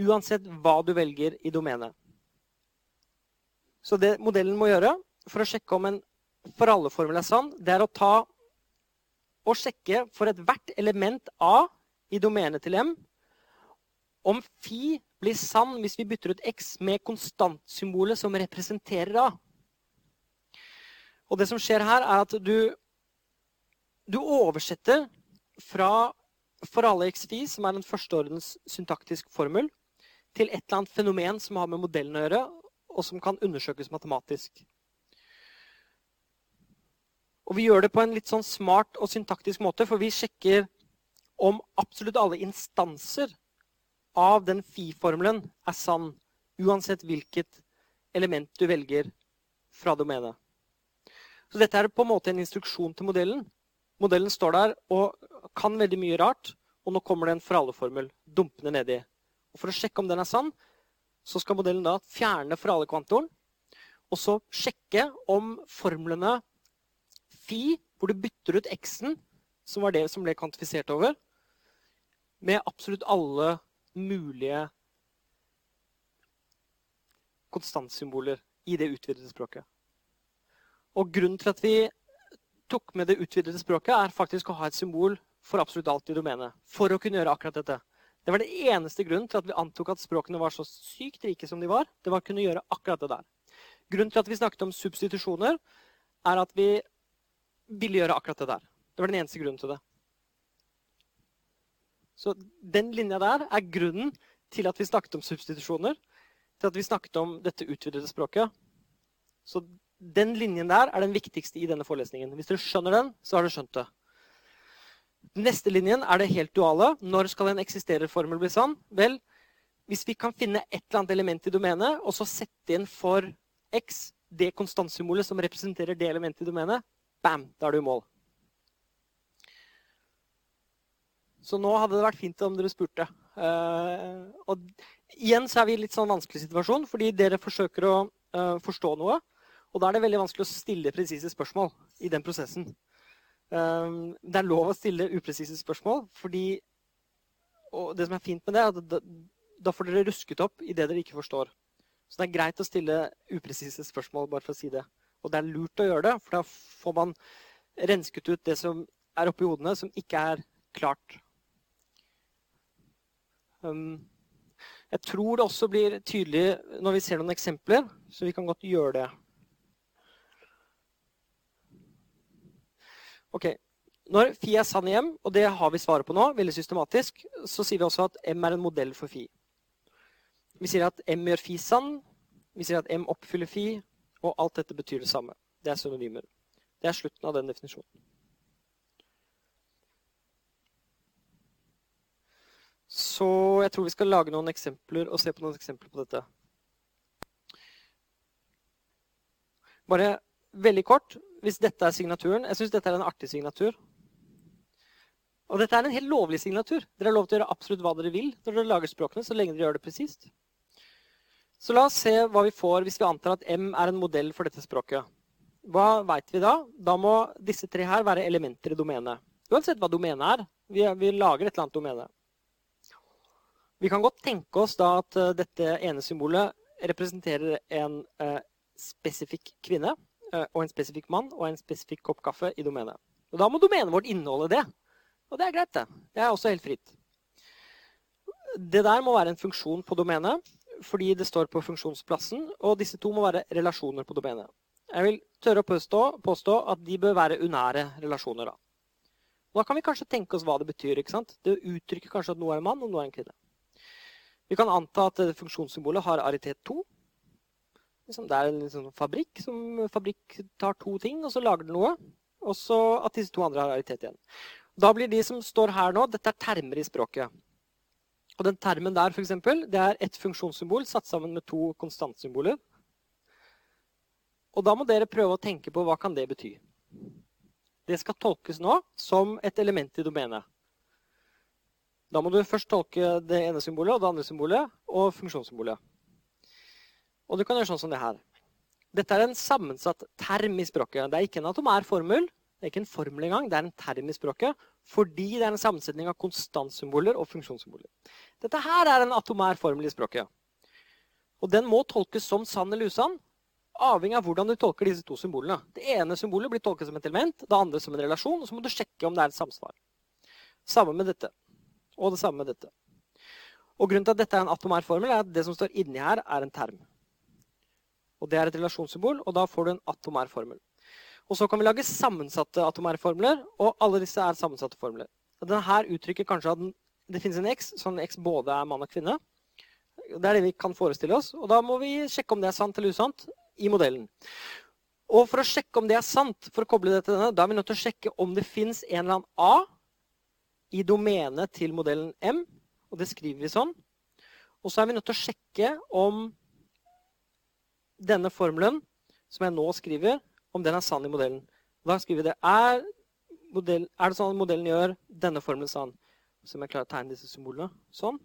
uansett hva du velger i domenet. Så det modellen må gjøre for å sjekke om en for alle-formel er sann, det er å ta og sjekke for ethvert element A i domenet til M om Fi blir sann hvis vi bytter ut X med konstantsymbolet som representerer A. Og det som skjer her, er at du, du oversetter fra for alle x phi, som er en førsteordens syntaktisk formel, til et eller annet fenomen som har med modellen å gjøre, og som kan undersøkes matematisk. Og vi gjør det på en litt sånn smart og syntaktisk måte, for vi sjekker om absolutt alle instanser av den fi-formelen er sann, uansett hvilket element du velger fra domenet. Så dette er på en måte en instruksjon til modellen. Modellen står der og kan veldig mye rart, og nå kommer det en for alle-formel dumpende nedi. Og For å sjekke om den er sann, så skal modellen da fjerne for alle-kvantoren, og så sjekke om formlene fi, hvor du bytter ut x-en, som var det som ble kvantifisert over, med absolutt alle mulige konstantsymboler i det utvidede språket. Og grunnen til at vi tok med det utvidede språket, er faktisk å ha et symbol for absolutt alt i domenet. For å kunne gjøre akkurat dette. Det var det eneste grunnen til at vi antok at språkene var så sykt rike som de var. Det var å kunne gjøre akkurat det der. Grunnen til at vi snakket om substitusjoner, er at vi ville gjøre akkurat det der. Det var den eneste grunnen til det. Så den linja der er grunnen til at vi snakket om substitusjoner. Til at vi snakket om dette utvidede språket. Så den linjen der er den viktigste i denne forelesningen. Hvis dere skjønner den, så har dere skjønt det. Neste linjen er det helt duale. Når skal en eksistererformel bli sann? Vel, hvis vi kan finne et eller annet element i domenet, og så sette inn for x det konstantsymbolet som representerer det elementet i domenet, bam, da er du i mål. Så nå hadde det vært fint om dere spurte. Uh, og igjen så er vi i litt sånn vanskelig situasjon, fordi dere forsøker å uh, forstå noe. Og da er det veldig vanskelig å stille presise spørsmål i den prosessen. Uh, det er lov å stille upresise spørsmål, fordi Og det som er fint med det, er at da, da får dere rusket opp i det dere ikke forstår. Så det er greit å stille upresise spørsmål, bare for å si det. Og det er lurt å gjøre det, for da får man rensket ut det som er oppi hodene, som ikke er klart. Um, jeg tror det også blir tydelig når vi ser noen eksempler, så vi kan godt gjøre det. Ok, Når Fi er sann i M, og det har vi svaret på nå, veldig systematisk, så sier vi også at M er en modell for Fi. Vi sier at M gjør Fi sann, vi sier at M oppfyller Fi, og alt dette betyr det samme. Det er synonymer. Det er slutten av den definisjonen. Så jeg tror vi skal lage noen eksempler og se på noen eksempler på dette. Bare veldig kort, hvis dette er signaturen Jeg syns dette er en artig signatur. Og dette er en helt lovlig signatur. Dere har lov til å gjøre absolutt hva dere vil når dere lager språkene, så lenge dere gjør det presist. Så la oss se hva vi får hvis vi antar at M er en modell for dette språket. Hva veit vi da? Da må disse tre her være elementer i domenet. Uansett hva domenet er. Vi, vi lager et eller annet domene. Vi kan godt tenke oss da at uh, dette ene symbolet representerer en uh, spesifikk kvinne uh, og en spesifikk mann og en spesifikk kopp kaffe i domenet. Og Da må domenet vårt inneholde det. Og det er greit, det. Det er også helt fritt. Det der må være en funksjon på domenet fordi det står på funksjonsplassen, og disse to må være relasjoner på domenet. Jeg vil tørre å påstå, påstå at de bør være unære relasjoner. Da. da kan vi kanskje tenke oss hva det betyr. ikke sant? Det uttrykker kanskje at noe er en mann, og noe er en kvinne. Vi kan anta at funksjonssymbolet har aritet 2. Liksom, det er en liksom fabrikk som fabrikk tar to ting, og så lager den noe. Og så at disse to andre har aritet igjen. Da blir de som står her nå, dette er termer i språket. Og den termen der, for eksempel, det er ett funksjonssymbol satt sammen med to konstantsymboler. Og da må dere prøve å tenke på hva kan det bety. Det skal tolkes nå som et element i domenet. Da må du først tolke det ene symbolet og det andre symbolet og funksjonssymbolet. Og du kan gjøre sånn som det her. Dette er en sammensatt term i språket. Det er ikke en atomær formel. Det er ikke en formel engang, det er en term i språket. Fordi det er en sammensetning av konstantsymboler og funksjonssymboler. Dette her er en atomær formel i språket. Og den må tolkes som sann eller usann, avhengig av hvordan du tolker disse to symbolene. Det ene symbolet blir tolket som et element, det andre som en relasjon, og så må du sjekke om det er et samsvar. Samme med dette. Og det samme med dette. Og Grunnen til at dette er en atomær formel, er at det som står inni her, er en term. Og Det er et relasjonssymbol, og da får du en atomær formel. Og Så kan vi lage sammensatte atomære formler, og alle disse er sammensatte formler. Denne her uttrykker kanskje at det finnes en X, sånn en X både er mann og kvinne. Det er det vi kan forestille oss. Og da må vi sjekke om det er sant eller usant i modellen. Og for å sjekke om det er sant, for å koble det til denne, da er vi nødt til å sjekke om det fins en eller annen A i domenet til modellen M. Og det skriver vi sånn. Og så er vi nødt til å sjekke om denne formelen som jeg nå skriver, om den er sann i modellen. Da skriver vi det. Er, modell, er det sånn at modellen gjør denne formelen sann? Så må jeg klarer å tegne disse symbolene. Sånn.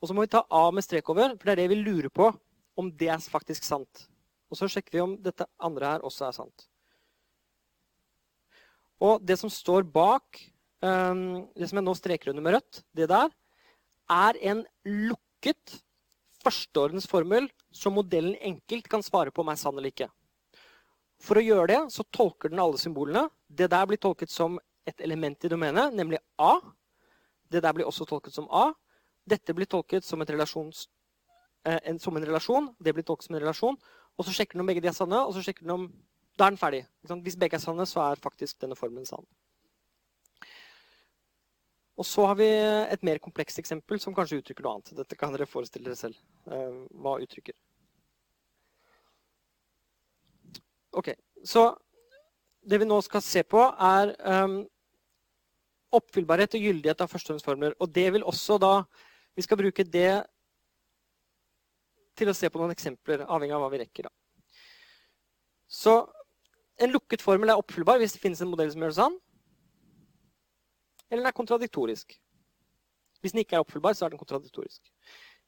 Og så må vi ta A med strek over, for det er det vi lurer på. Om det er faktisk sant. Og så sjekker vi om dette andre her også er sant. Og det som står bak, det som jeg nå streker under med rødt, det der, er en lukket førsteordensformel som modellen enkelt kan svare på om er sann eller ikke. For å gjøre det så tolker den alle symbolene. Det der blir tolket som et element i domenet, nemlig A. Det der blir også tolket som A. Dette blir tolket som, eh, en, som en relasjon. Det blir tolket som en relasjon. Og så sjekker den om begge de er sanne, og så sjekker den om Da er den ferdig. Hvis begge er sanne, så er faktisk denne formelen sann. Og så har vi et mer komplekst eksempel som kanskje uttrykker noe annet. Dette kan dere forestille dere selv. Eh, hva uttrykker. Ok, Så det vi nå skal se på, er um, oppfyllbarhet og gyldighet av førstehåndsformler. Og det vil også da Vi skal bruke det til å se på noen eksempler, avhengig av hva vi rekker. da. Så en lukket formel er oppfyllbar hvis det finnes en modell som gjør det sann. Eller den er kontradiktorisk. Hvis den ikke er oppfyllbar, så er den kontradiktorisk.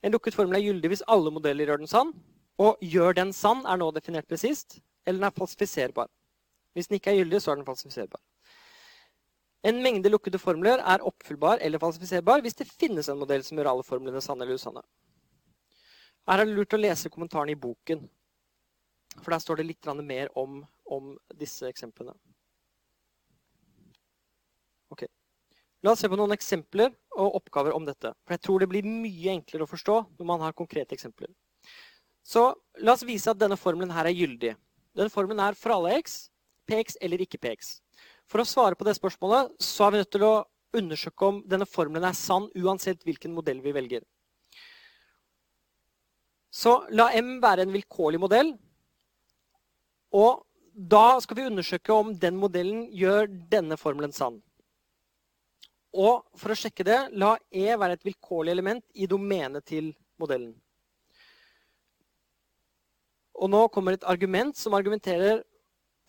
En lukket formel er gyldig hvis alle modeller gjør den sann. Og gjør den sann er nå definert presist eller den er falsifiserbar. Hvis den ikke er gyldig, så er den falsifiserbar. En mengde lukkede formler er oppfyllbar eller falsifiserbar hvis det finnes en modell som gjør alle formlene sanne eller usanne. Her er det lurt å lese kommentarene i boken, for der står det litt mer om, om disse eksemplene. Ok. La oss se på noen eksempler og oppgaver om dette. For jeg tror det blir mye enklere å forstå når man har konkrete eksempler. Så la oss vise at denne formelen her er gyldig. Denne formelen er for alle x, px eller ikke px. For å svare på det spørsmålet så er vi nødt til å undersøke om denne formelen er sann uansett hvilken modell vi velger. Så la M være en vilkårlig modell. Og da skal vi undersøke om den modellen gjør denne formelen sann. Og for å sjekke det, la E være et vilkårlig element i domenet til modellen. Og nå kommer et argument som argumenterer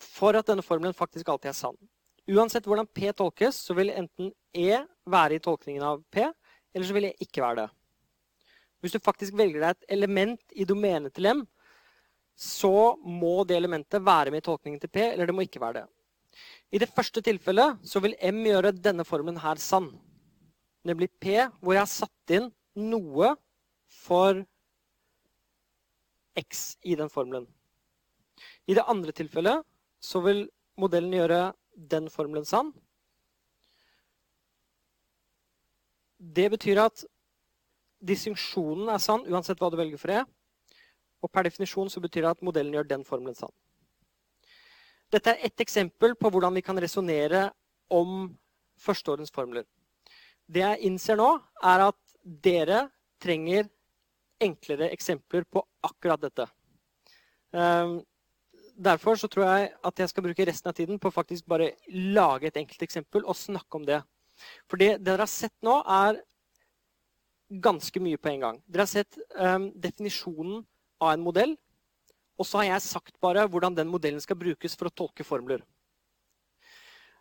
for at denne formelen faktisk alltid er sann. Uansett hvordan P tolkes, så vil enten E være i tolkningen av P, eller så vil E ikke være det. Hvis du faktisk velger deg et element i domenet til M, så må det elementet være med i tolkningen til P, eller det må ikke være det. I det første tilfellet så vil M gjøre denne formelen her sann. Nemlig P, hvor jeg har satt inn noe for x i den formelen. I det andre tilfellet så vil modellen gjøre den formelen sann. Det betyr at distinksjonen er sann uansett hva du velger for e. Og per definisjon så betyr det at modellen gjør den formelen sann. Dette er ett eksempel på hvordan vi kan resonnere om førsteårens formler. Det jeg innser nå, er at dere trenger enklere eksempler på akkurat dette. Ehm, derfor så tror jeg at jeg skal bruke resten av tiden på faktisk bare lage et enkelt eksempel og snakke om det. For det dere har sett nå, er ganske mye på en gang. Dere har sett um, definisjonen av en modell. Og så har jeg sagt bare hvordan den modellen skal brukes for å tolke formler.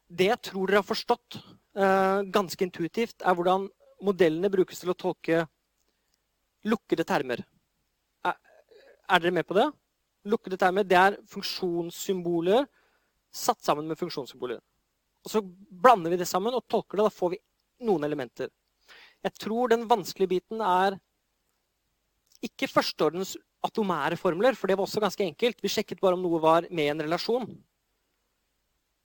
Det jeg tror dere har forstått uh, ganske intuitivt, er hvordan modellene brukes til å tolke lukkede termer. Er, er dere med på det? Lukkede termer det er funksjonssymboler satt sammen med funksjonssymboler. Og Så blander vi det sammen og tolker det. Da får vi noen elementer. Jeg tror den vanskelige biten er ikke førsteordens atomære formler, for det var også ganske enkelt. Vi sjekket bare om noe var med en relasjon.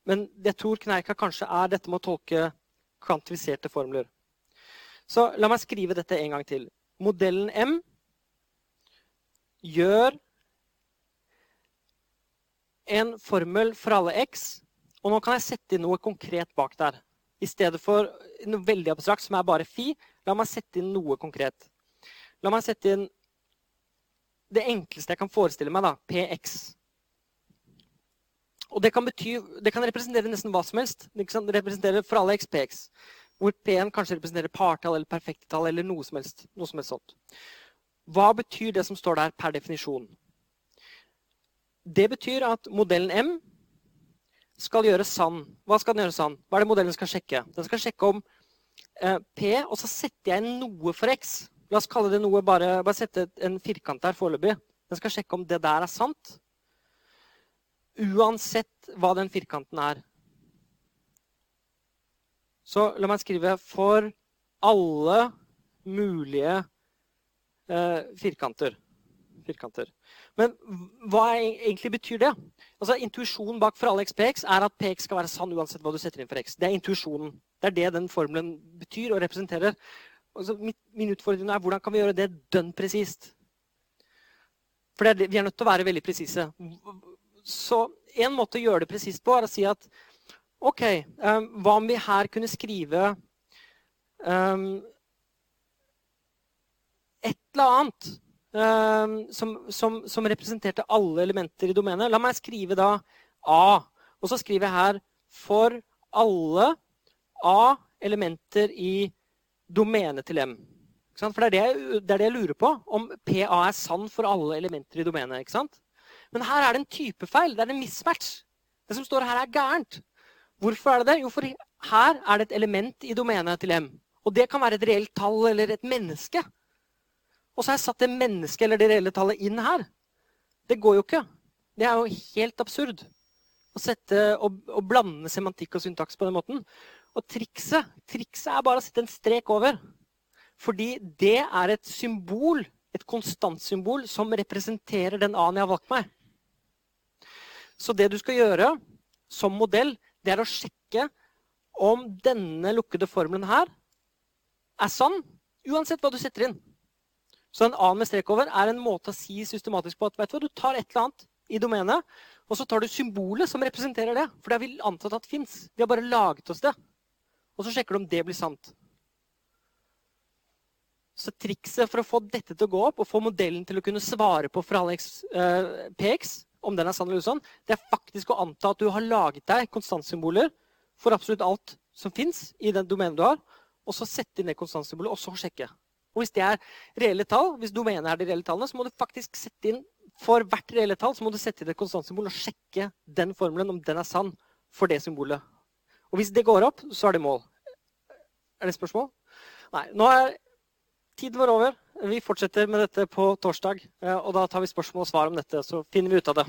Men jeg tror kneika kanskje er dette med å tolke kvantifiserte formler. Så la meg skrive dette en gang til modellen M gjør en formel for alle x. Og nå kan jeg sette inn noe konkret bak der. I stedet for noe veldig abstrakt som er bare fi, la meg sette inn noe konkret. La meg sette inn det enkleste jeg kan forestille meg, da, px. og det kan, bety, det kan representere nesten hva som helst. Det kan representere for alle XPX. Hvor P1 kanskje representerer partall eller perfekttall eller noe som helst. Noe som helst sånt. Hva betyr det som står der per definisjon? Det betyr at modellen M skal gjøre sann. Hva skal den gjøre sann? Hva er det modellen skal sjekke? Den skal sjekke om eh, P, og så setter jeg inn noe for X. La oss kalle det noe, bare, bare sette en firkant der foreløpig. Den skal sjekke om det der er sant. Uansett hva den firkanten er. Så la meg skrive 'for alle mulige eh, firkanter'. firkanter. Men hva egentlig betyr det? Altså, Intuisjonen bak for alle XPX er at PX skal være sann uansett hva du setter inn for X. Det er intuisjonen. Det er det den formelen betyr og representerer. Altså, min utfordring er hvordan kan vi gjøre det dønn presist? For det, vi er nødt til å være veldig presise. Så en måte å gjøre det presist på er å si at OK, um, hva om vi her kunne skrive um, et eller annet um, som, som, som, representerte alle elementer i domenet? La meg skrive da A. Og så skriver jeg her for alle A elementer i domenet til M. For det er det, jeg, det er det, jeg, lurer på. Om PA er sann for alle elementer i domenet. ikke sant? Men her er det en typefeil. Det er en mismatch. Det som står her, er gærent. Hvorfor er det det? Jo, for her er det et element i domenet til M. Og det kan være et reelt tall eller et menneske. Og så har jeg satt det mennesket eller det reelle tallet inn her. Det går jo ikke. Det er jo helt absurd å sette, å, å blande semantikk og syntaks på den måten. Og trikset, trikset er bare å sette en strek over. Fordi det er et symbol, et konstantsymbol, som representerer den A-en jeg har valgt meg. Så det du skal gjøre som modell, det er å sjekke om denne lukkede formelen her er sann, uansett hva du setter inn. Så en A med strek over er en måte å si systematisk på at du, du tar et eller annet i domenet, og så tar du symbolet som representerer det. For det har vi antatt at fins. Vi har bare laget oss det. Og så sjekker du om det blir sant. Så trikset for å få dette til å gå opp, og få modellen til å kunne svare på for alle eh, PX, om den er sann eller usann, det er faktisk å anta at du har laget deg konstantsymboler for absolutt alt som fins i den domenet du har, og så sette inn det konstantsymbolet, og så sjekke. Og hvis det er reelle tall, hvis domenet er de reelle tallene, så må du faktisk sette inn for hvert reelle tall så må du sette inn et konstantsymbol og sjekke den formelen om den er sann for det symbolet. Og hvis det går opp, så er det mål. Er det spørsmål? Nei. Nå er tiden vår over. Vi fortsetter med dette på torsdag. Eh, og da tar vi spørsmål og svar om dette, så finner vi ut av det.